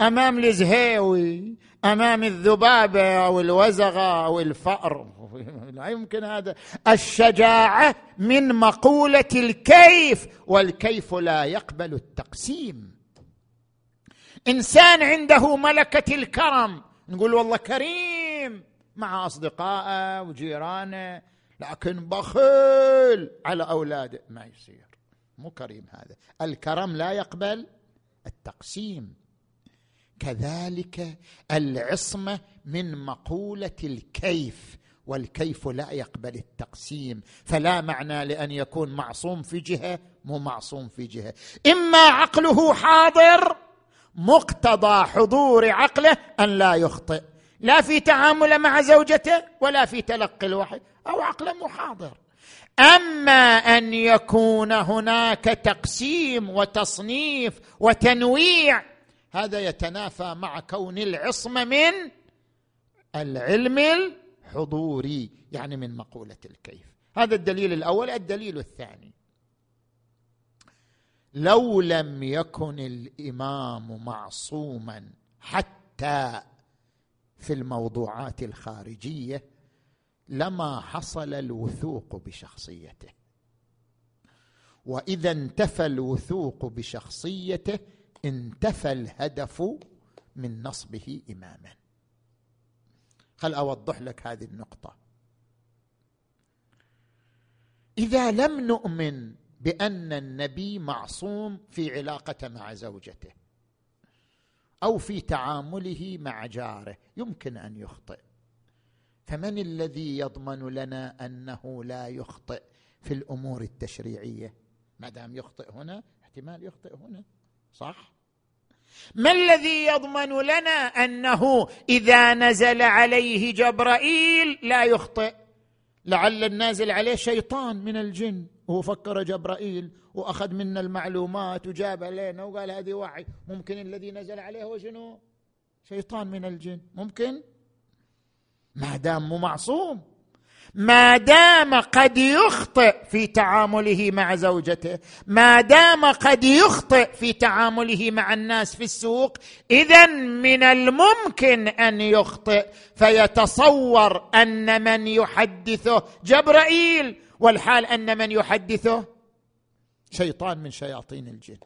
أمام الزهيوي أمام الذبابة أو الوزغة أو الفأر. لا يمكن هذا. الشجاعة من مقولة الكيف والكيف لا يقبل التقسيم. إنسان عنده ملكة الكرم. نقول والله كريم مع أصدقائه وجيرانه لكن بخيل على أولاده. ما يصير. مو كريم هذا. الكرم لا يقبل التقسيم. كذلك العصمة من مقولة الكيف والكيف لا يقبل التقسيم. فلا معنى لأن يكون معصوم في جهة مو معصوم في جهة. إما عقله حاضر مقتضى حضور عقله أن لا يخطئ. لا في تعامله مع زوجته ولا في تلقي الوحي أو عقله مو حاضر. أما أن يكون هناك تقسيم وتصنيف وتنويع هذا يتنافى مع كون العصمه من العلم الحضوري يعني من مقولة الكيف. هذا الدليل الأول. الدليل الثاني لو لم يكن الإمام معصوما حتى في الموضوعات الخارجية لما حصل الوثوق بشخصيته. وإذا انتفى الوثوق بشخصيته انتفى الهدف من نصبه إماما. خل أوضح لك هذه النقطة. إذا لم نؤمن بأن النبي معصوم في علاقته مع زوجته أو في تعامله مع جاره يمكن أن يخطئ. فمن الذي يضمن لنا أنه لا يخطئ في الأمور التشريعية؟ ما دام يخطئ هنا احتمال يخطئ هنا. صح؟ ما الذي يضمن لنا أنه إذا نزل عليه جبرائيل لا يخطئ؟ لعل النازل عليه شيطان من الجن. وهو فكر جبرائيل وأخذ منا المعلومات وجاب لنا وقال هذه وحي ممكن الذي نزل عليه هو شنو؟ شيطان من الجن. ممكن؟ ما دام مو معصوم. ما دام قد يخطئ في تعامله مع زوجته ما دام قد يخطئ في تعامله مع الناس في السوق اذا من الممكن أن يخطئ. فيتصور أن من يحدثه جبرائيل والحال أن من يحدثه شيطان من شياطين الجن.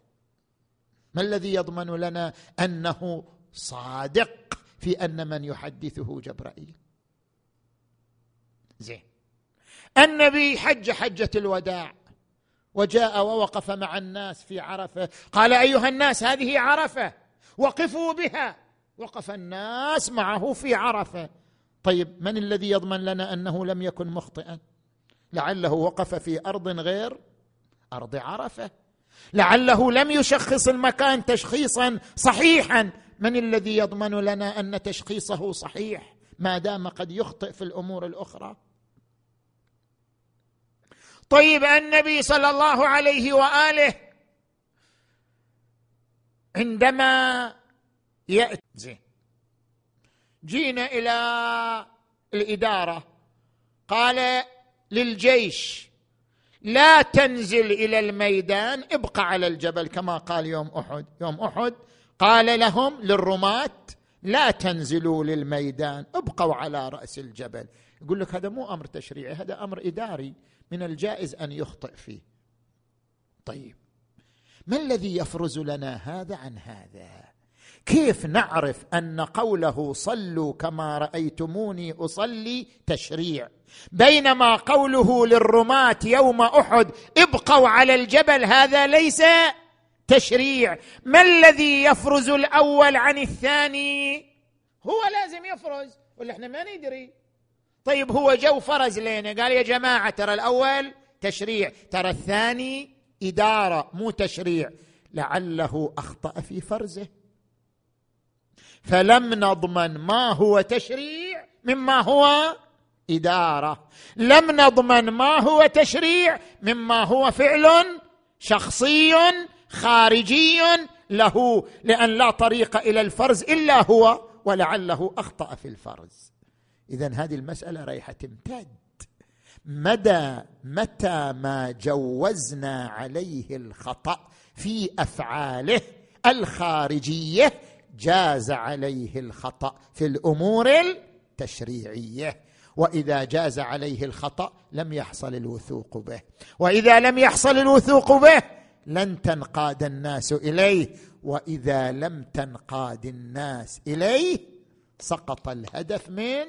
ما الذي يضمن لنا أنه صادق في أن من يحدثه جبرائيل؟ زين. النبي حج حجة الوداع وجاء ووقف مع الناس في عرفة. قال أيها الناس هذه عرفة وقفوا بها. وقف الناس معه في عرفة. طيب من الذي يضمن لنا أنه لم يكن مخطئا؟ لعله وقف في أرض غير أرض عرفة. لعله لم يشخص المكان تشخيصا صحيحا. من الذي يضمن لنا أن تشخيصه صحيح؟ ما دام قد يخطئ في الأمور الأخرى. طيب النبي صلى الله عليه وآله عندما ياتي جينا إلى الإدارة. قال للجيش لا تنزل إلى الميدان ابقى على الجبل. كما قال يوم أحد. يوم أحد قال لهم للرماة لا تنزلوا للميدان ابقوا على رأس الجبل. يقول لك هذا مو أمر تشريعي هذا أمر إداري. من الجائز أن يخطئ فيه. طيب. ما الذي يفرز لنا هذا عن هذا؟ كيف نعرف أن قوله صلوا كما رأيتموني أصلي تشريع؟ بينما قوله للرماة يوم أحد ابقوا على الجبل هذا ليس تشريع. ما الذي يفرز الأول عن الثاني؟ هو لازم يفرز ولا إحنا ما ندري. طيب هو جو فرز لنا قال يا جماعة ترى الأول تشريع ترى الثاني إدارة مو تشريع. لعله أخطأ في فرزه. فلم نضمن ما هو تشريع مما هو إدارة. لم نضمن ما هو تشريع مما هو فعل شخصي خارجي له لأن لا طريق إلى الفرز إلا هو ولعله أخطأ في الفرز. اذا هذه المسألة ريحه تمتد. مدى متى ما جوزنا عليه الخطأ في أفعاله الخارجية جاز عليه الخطأ في الأمور التشريعية. وإذا جاز عليه الخطأ لم يحصل الوثوق به. وإذا لم يحصل الوثوق به لن تنقاد الناس إليه. وإذا لم تنقاد الناس إليه سقط الهدف من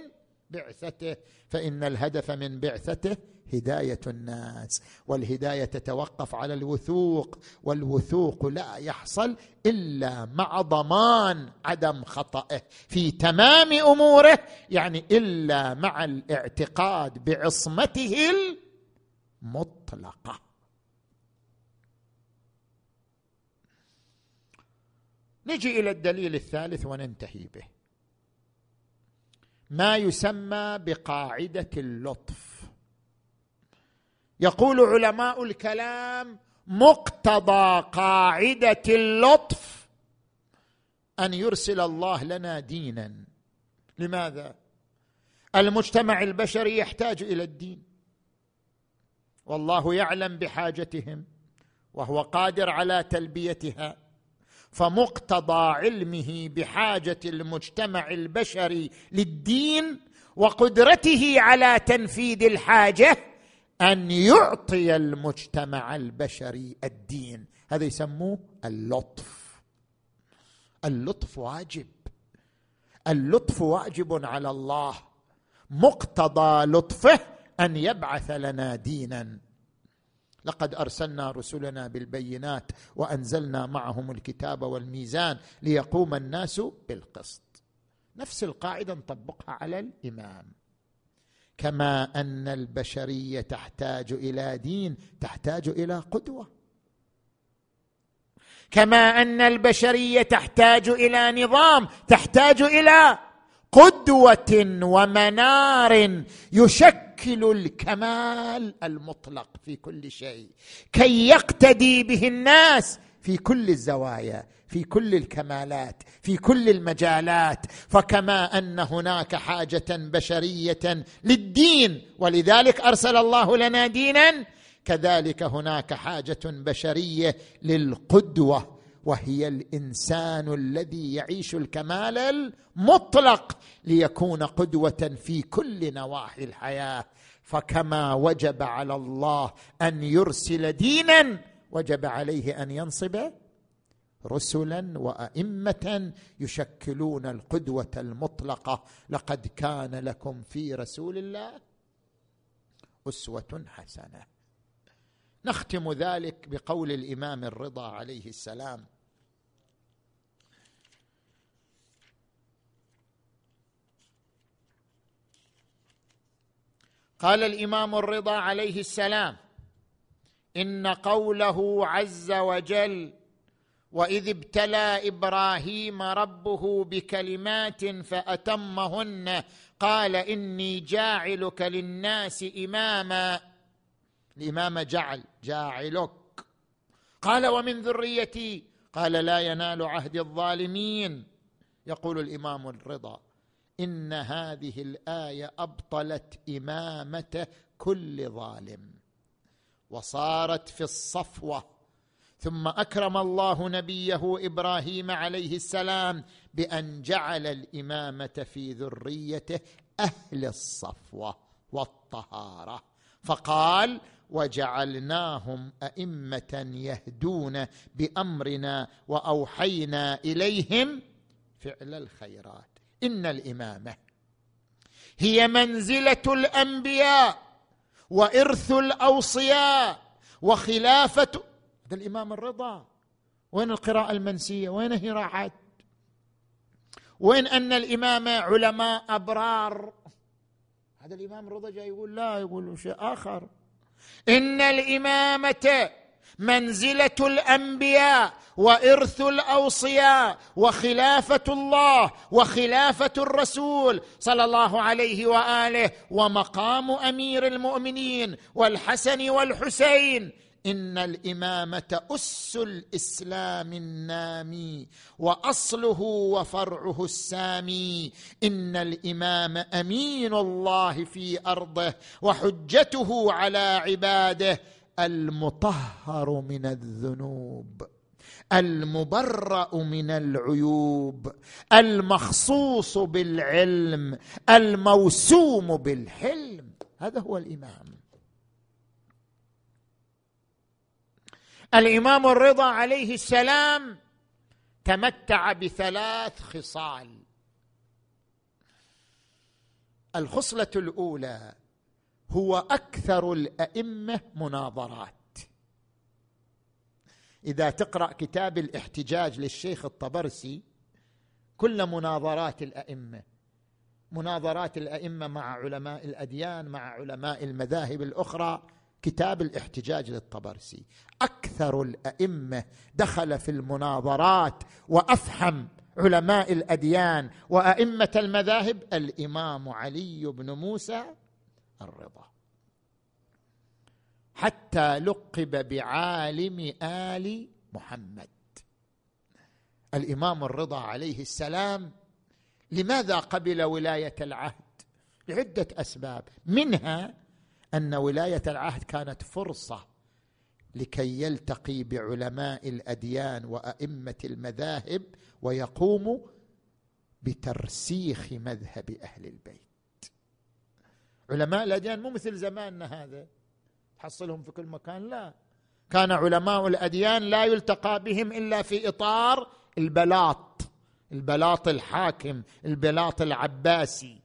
بعثته فإن الهدف من بعثته هداية الناس. والهداية تتوقف على الوثوق والوثوق لا يحصل إلا مع ضمان عدم خطئه في تمام أموره يعني إلا مع الاعتقاد بعصمته المطلقة. نجي إلى الدليل الثالث وننتهي به. ما يسمى بقاعدة اللطف. يقول علماء الكلام مقتضى قاعدة اللطف أن يرسل الله لنا دينا. لماذا؟ المجتمع البشري يحتاج إلى الدين. والله يعلم بحاجتهم وهو قادر على تلبيتها. فمقتضى علمه بحاجة المجتمع البشري للدين وقدرته على تنفيذ الحاجة أن يعطي المجتمع البشري الدين. هذا يسموه اللطف. اللطف واجب. اللطف واجب على الله. مقتضى لطفه أن يبعث لنا دينا. لقد أرسلنا رسلنا بالبينات وأنزلنا معهم الكتاب والميزان ليقوم الناس بالقسط. نفس القاعدة نطبقها على الإمام. كما أن البشرية تحتاج إلى دين تحتاج إلى قدوة. كما أن البشرية تحتاج إلى نظام تحتاج إلى قدوة ومنار يشكل الكمال المطلق في كل شيء. كي يقتدي به الناس في كل الزوايا في كل الكمالات في كل المجالات. فكما أن هناك حاجة بشرية للدين ولذلك أرسل الله لنا دينا. كذلك هناك حاجة بشرية للقدوة. وهي الإنسان الذي يعيش الكمال المطلق ليكون قدوة في كل نواحي الحياة. فكما وجب على الله أن يرسل دينا وجب عليه أن ينصب رسلا وأئمة يشكلون القدوة المطلقة. لقد كان لكم في رسول الله أسوة حسنة. نختم ذلك بقول الإمام الرضا عليه السلام. قال الإمام الرضا عليه السلام إن قوله عز وجل وإذ ابتلى إبراهيم ربه بكلمات فأتمهن قال إني جاعلك للناس إماما. الإمام جعل جاعلك. قال ومن ذريتي قال لا ينال عهد الظالمين. يقول الإمام الرضا. إن هذه الآية أبطلت إمامة كل ظالم. وصارت في الصفوة. ثم أكرم الله نبيه إبراهيم عليه السلام بأن جعل الإمامة في ذريته أهل الصفوة والطهارة. فقال وجعلناهم أئمة يهدون بأمرنا وأوحينا إليهم فعل الخيرات. إن الإمامة هي منزلة الأنبياء وإرث الأوصياء وخلافة هذا الإمام الرضا. وين القراءة المنسية؟ وين هي راحت وين أن الامامه علماء أبرار؟ هذا الإمام الرضا جاي يقول لا يقول شيء آخر. إن الإمامة منزلة الأنبياء وإرث الأوصياء وخلافة الله وخلافة الرسول صلى الله عليه وآله ومقام أمير المؤمنين والحسن والحسين. إن الإمامة أس الإسلام النامي وأصله وفرعه السامي. إن الإمام أمين الله في أرضه وحجته على عباده. المطهر من الذنوب المبرأ من العيوب المخصوص بالعلم الموسوم بالحلم. هذا هو الإمام. الإمام الرضا عليه السلام تمتع بثلاث خصال. الخصلة الأولى هو أكثر الأئمة مناظرات. إذا تقرأ كتاب الاحتجاج للشيخ الطبرسي كل مناظرات الأئمة مناظرات الأئمة مع علماء الأديان مع علماء المذاهب الأخرى كتاب الاحتجاج للطبرسي. أكثر الأئمة دخل في المناظرات وافحم علماء الأديان وأئمة المذاهب الإمام علي بن موسى الرضا. حتى لقب بعالم آل محمد. الإمام الرضا عليه السلام لماذا قبل ولاية العهد؟ لعدة أسباب. منها أن ولاية العهد كانت فرصة لكي يلتقي بعلماء الأديان وأئمة المذاهب ويقوم بترسيخ مذهب أهل البيت. علماء الأديان مو مثل زماننا هذا. تحصلهم في كل مكان. لا. كان علماء الأديان لا يلتقى بهم إلا في إطار البلاط. البلاط الحاكم البلاط العباسي.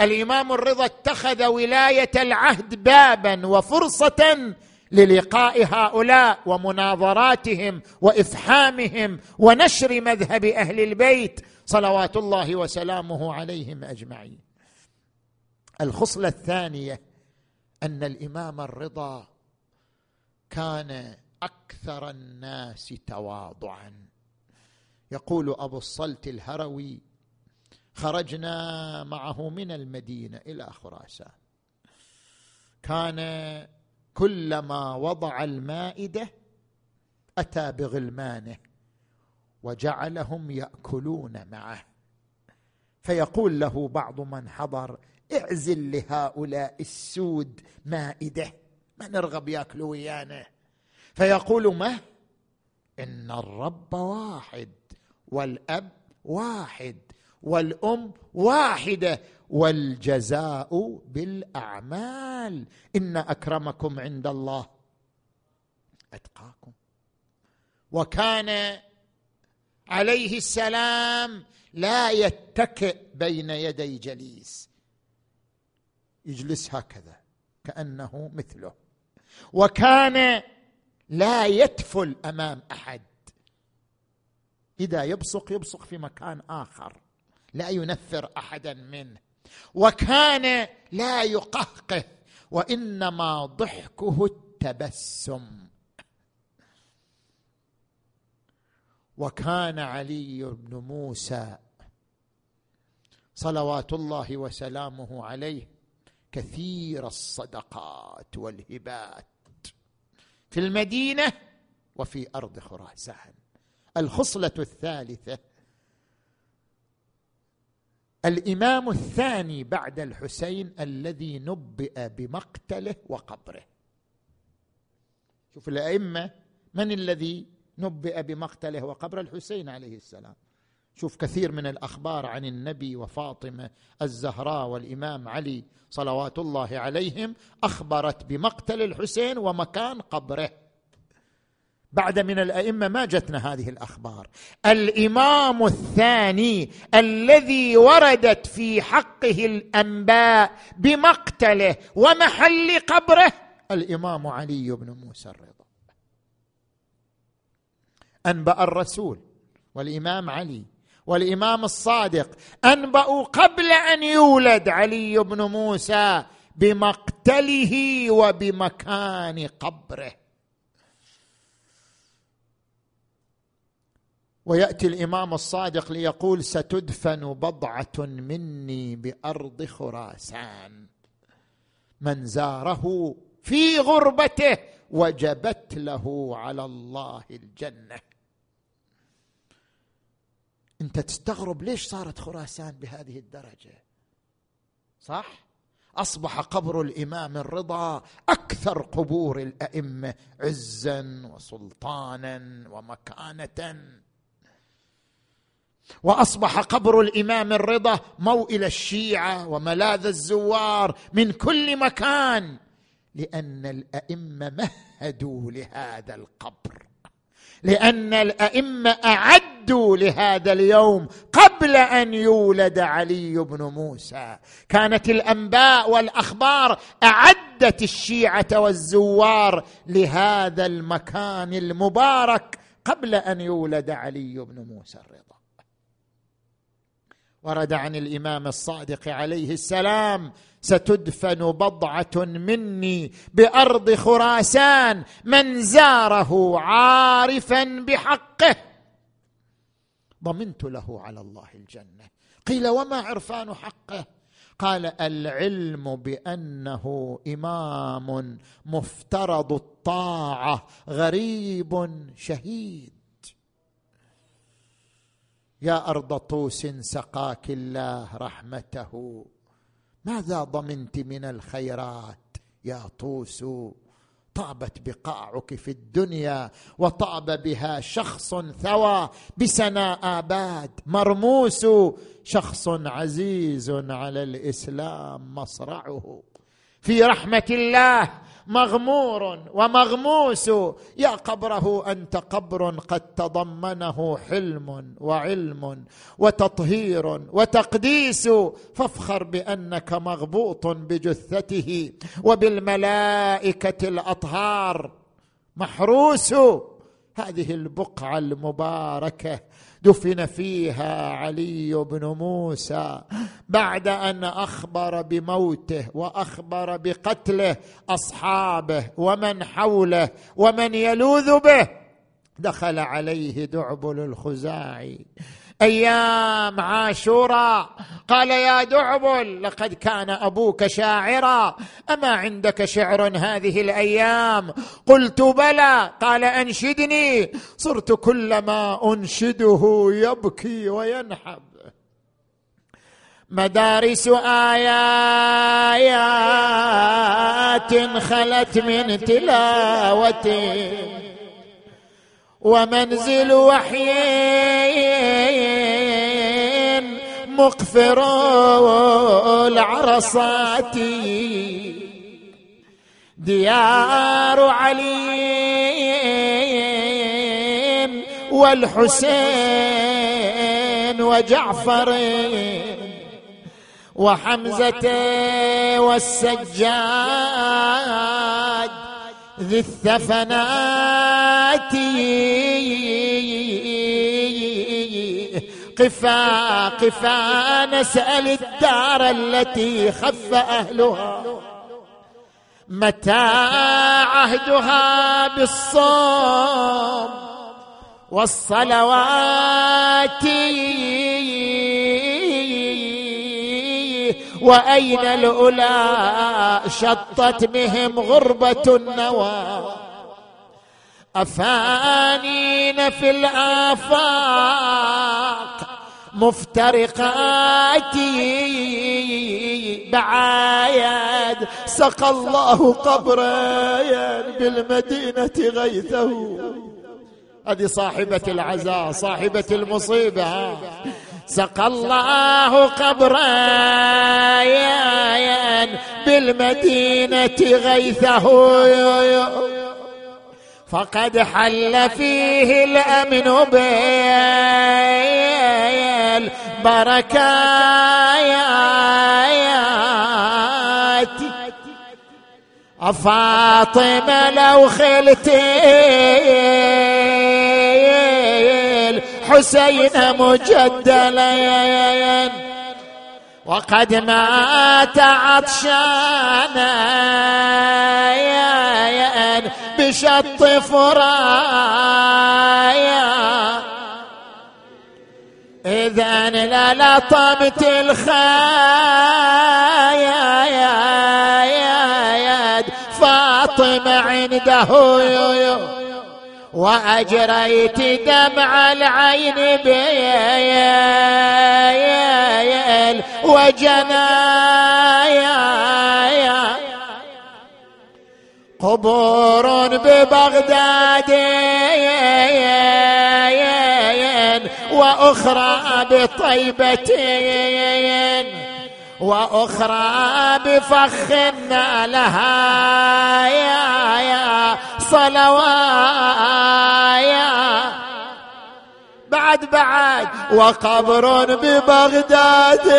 الإمام الرضا اتخذ ولاية العهد بابا وفرصة للقاء هؤلاء ومناظراتهم وإفحامهم ونشر مذهب أهل البيت. صلوات الله وسلامه عليهم أجمعين. الخصلة الثانية أن الإمام الرضا كان أكثر الناس تواضعا. يقول أبو الصلت الهروي خرجنا معه من المدينة إلى خراسان. كان كلما وضع المائدة أتى بغلمانه وجعلهم يأكلون معه. فيقول له بعض من حضر اعزل لهؤلاء السود مائدة. ما نرغب ياكلوا ويانا؟ فيقول ما؟ إن الرب واحد والأب واحد والأم واحدة والجزاء بالأعمال. إن أكرمكم عند الله. أتقاكم. وكان عليه السلام لا يتكئ بين يدي جليس. يجلس هكذا كأنه مثله. وكان لا يتفل أمام أحد. إذا يبصق يبصق في مكان آخر. لا ينفر أحدا منه. وكان لا يقهقه. وإنما ضحكه التبسم. وكان علي بن موسى صلوات الله وسلامه عليه كثير الصدقات والهبات في المدينة وفي أرض خراسان. الخصلة الثالثة الإمام الثاني بعد الحسين الذي نبئ بمقتله وقبره. شوف الأئمة من الذي نبئ بمقتله وقبر الحسين عليه السلام؟ شوف كثير من الأخبار عن النبي وفاطمة الزهراء والإمام علي صلوات الله عليهم أخبرت بمقتل الحسين ومكان قبره. بعد من الأئمة ما جتنا هذه الأخبار. الإمام الثاني الذي وردت في حقه الأنباء بمقتله ومحل قبره الإمام علي بن موسى الرضا. أنبأ الرسول والإمام علي والإمام الصادق انبأوا قبل أن يولد علي بن موسى بمقتله وبمكان قبره. ويأتي الإمام الصادق ليقول ستدفن بضعة مني بأرض خراسان. من زاره في غربته وجبت له على الله الجنة. أنت تستغرب ليش صارت خراسان بهذه الدرجة. صح؟ أصبح قبر الإمام الرضا أكثر قبور الأئمة عزا وسلطانا ومكانه. وأصبح قبر الإمام الرضا موئل الشيعة وملاذ الزوار من كل مكان لأن الأئمة مهدوا لهذا القبر. لأن الأئمة أعدوا لهذا اليوم قبل أن يولد علي بن موسى. كانت الأنباء والأخبار أعدت الشيعة والزوار لهذا المكان المبارك قبل أن يولد علي بن موسى الرضا. ورد عن الإمام الصادق عليه السلام ستدفن بضعة مني بأرض خراسان من زاره عارفا بحقه. ضمنت له على الله الجنة. قيل وما عرفان حقه؟ قال العلم بأنه إمام مفترض الطاعة غريب شهيد. يا أرض طوس سقاك الله رحمته. ماذا ضمنت من الخيرات يا طوس؟ طابت بقاعك في الدنيا وطاب بها شخص ثوى بسنا آباد. مرموس شخص عزيز على الإسلام مصرعه. في رحمة الله مغمور ومغموس. يا قبره أنت قبر قد تضمنه حلم وعلم وتطهير وتقديس. فافخر بأنك مغبوط بجثته وبالملائكة الأطهار. محروس. هذه البقعة المباركة دفن فيها علي بن موسى بعد أن أخبر بموته وأخبر بقتله أصحابه ومن حوله ومن يلوذ به دخل عليه دعبل الخزاعي. أيام عاشوراء قال يا دعبل لقد كان أبوك شاعرا. أما عندك شعر هذه الأيام؟ قلت بلى. قال أنشدني. صرت كلما أنشده يبكي وينحب. مدارس آيات خلت من تلاوته ومنزل وحي مقفر العرصات. ديار علي والحسين وجعفر وحمزة والسجاد. ذي الثفنات قفا قفا نسأل الدار التي خف أهلها. متى عهدها بالصوم والصلوات. وأين الأولى؟ شطت بهم غربة النوى. أفانين في الآفاق مفترقات بعايد سقى الله قبرا بالمدينة غيثه. هذه صاحبة العزاء صاحبة المصيبة. سقى الله قبرا بالمدينة غيثه. فقد حل فيه الأمن بالبركات فاطمة لو خلتي الحسين مجدلا وقد مات عطشانا بشط فرايا إذا للطمت الخايا فاطمة عنده وأجريت دمع العين بيل وجنايا قبور ببغداد وأخرى بطيبتين وأخرى بفخ لها. يا يا صلوايا. بعد بعد وقبر ببغداد.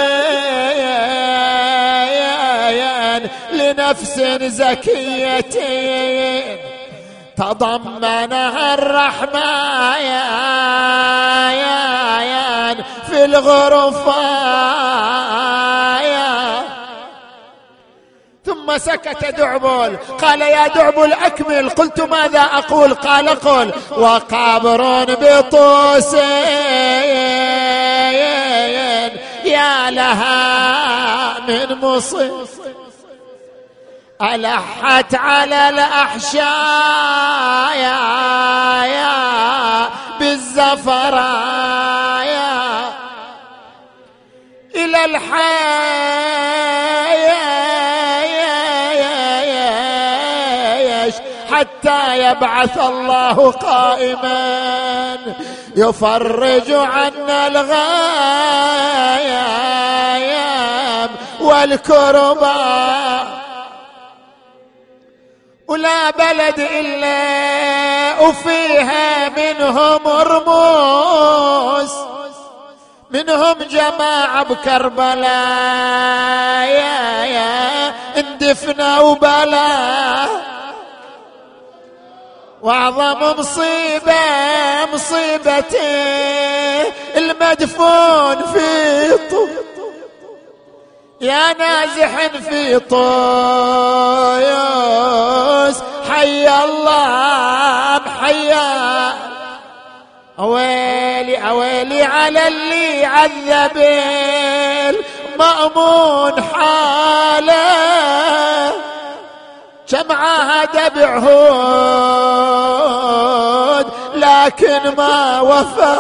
لنفس زكية. تضمنها الرحمن في الغرفة. ثم سكت دعبل قال يا دعبل أكمل. قلت ماذا أقول؟ قال قل. وقبر بطوس. يا لها من مصيب ألحت على الأحشاء بالزفرايا. إلى الحياة. حتى يبعث الله قائما يفرج عنا الغايام والكربان ولا بلد إلا وفيها منهم رموز منهم جماعة بكربلاء. يا يا اندفنوا بلا واعظم مصيبة مصيبتي المدفون في طول. يا نازح في طويس حي الله حيا أويلي أويلي على اللي عذب المأمون حاله. كم عاهد بعهود لكن ما وفى.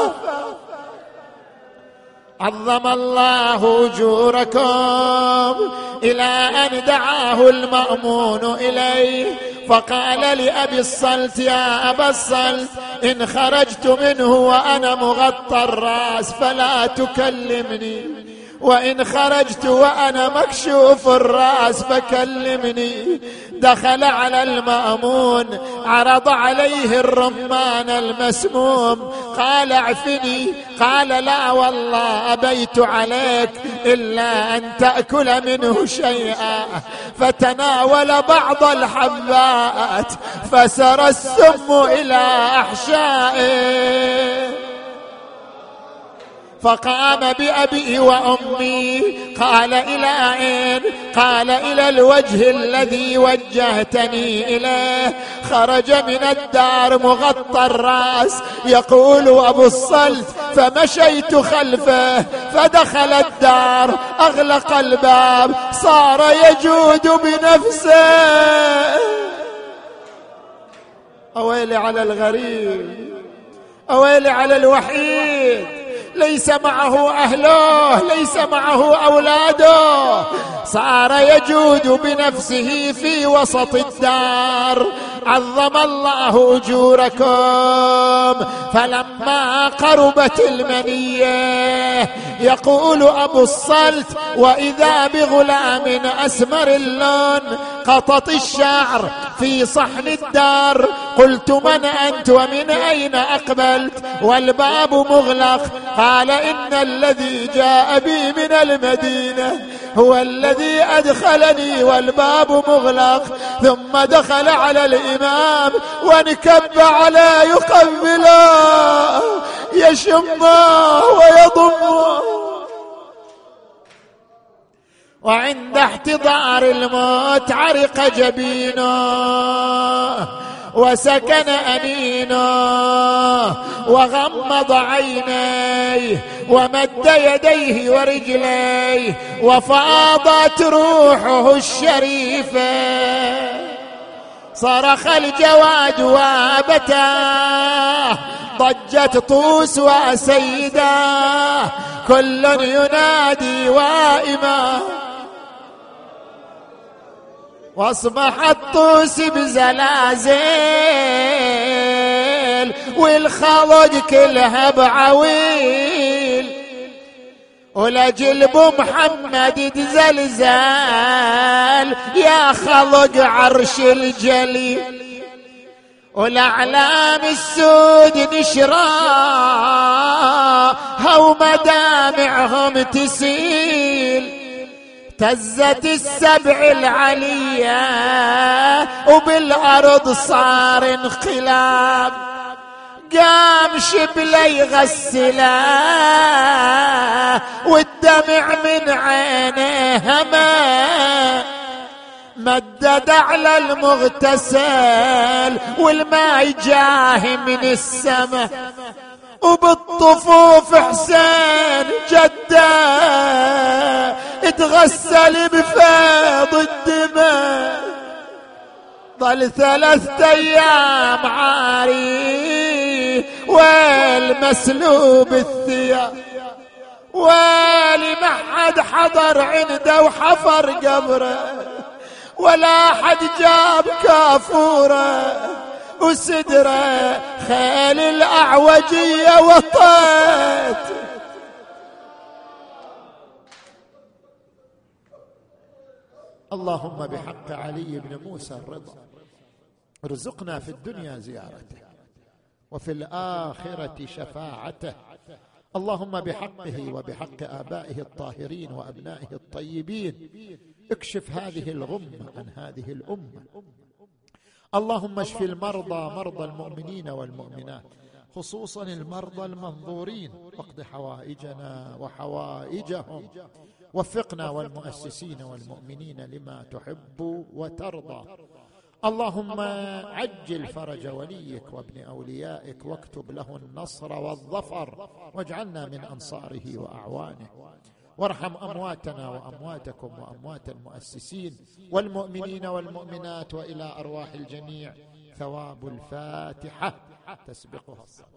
عظم الله أجوركم إلى أن دعاه المأمون إليه. فقال لأبي الصلت يا أبا الصلت إن خرجت منه وأنا مغطى الرأس فلا تكلمني. وإن خرجت وأنا مكشوف الرأس فكلمني. دخل على المأمون عرض عليه الرمان المسموم. قال اعفني. قال لا والله أبيت عليك إلا أن تأكل منه شيئا. فتناول بعض الحبات فسر السم إلى أحشائه. فقام بأبي وأمي. قال إلى أين قال إلى الوجه الذي وجهتني إليه. خرج من الدار مغطى الرأس. يقول أبو الصلت فمشيت خلفه فدخل الدار. أغلق الباب صار يجود بنفسه. أويلي على الغريب أويلي على الوحيد. ليس معه أهله ليس معه أولاده. صار يجود بنفسه في وسط الدار. عظم الله أجوركم. فلما قربت المنية يقول أبو الصلت وإذا بغلام أسمر اللون قطط الشعر في صحن الدار. قلت من أنت ومن أين أقبلت؟ والباب مغلق. قال إن الذي جاء بي من المدينة هو الذي أدخلني والباب مغلق. ثم دخل على الإمام وانكب على يقبله يشمه ويضمه. وعند احتضار الموت عرق جبينه وسكن أنينه وغمض عينيه ومد يديه ورجليه وفاضت روحه الشريفة. صرخ الجواد وابتاه ضجت طوس وسيداه كل ينادي وائما واصبح الطوس بزلازل والخلق كلها بعويل. ولجلب محمد تزلزال يا خلق عرش الجليل والأعلام السود نشراها ومدامعهم تسيل. اهتزت السبع العلية وبالأرض صار انقلاب. قام شبلي يغسله والدمع من عينيه هما مدد على المغتسل والماء جاه من السماء. وبالطفوف حسين جده اتغسل بفيض الدماء. ظل ثلاثة أيام عاري. والمسلوب الثياب. ويلي ما حد حضر عنده وحفر قبره. ولا حد جاب كافوره. وسدره خيل الاعوجيه وطيت. اللهم بحق علي بن موسى الرضا. ارزقنا في الدنيا زيارته. وفي الآخرة شفاعته. اللهم بحقه وبحق آبائه الطاهرين وأبنائه الطيبين. اكشف هذه الغمة عن هذه الأمة. اللهم اشف المرضى مرضى المؤمنين والمؤمنات خصوصا المرضى المنظورين. واقض حوائجنا وحوائجهم. وفقنا والمؤسسين والمؤمنين لما تحب وترضى. اللهم عجل فرج وليك وابن أوليائك واكتب له النصر والظفر واجعلنا من أنصاره وأعوانه. وارحم أمواتنا وأمواتكم وأموات المؤسسين والمؤمنين والمؤمنات وإلى أرواح الجميع. ثواب الفاتحة. تسبقها الصلاة.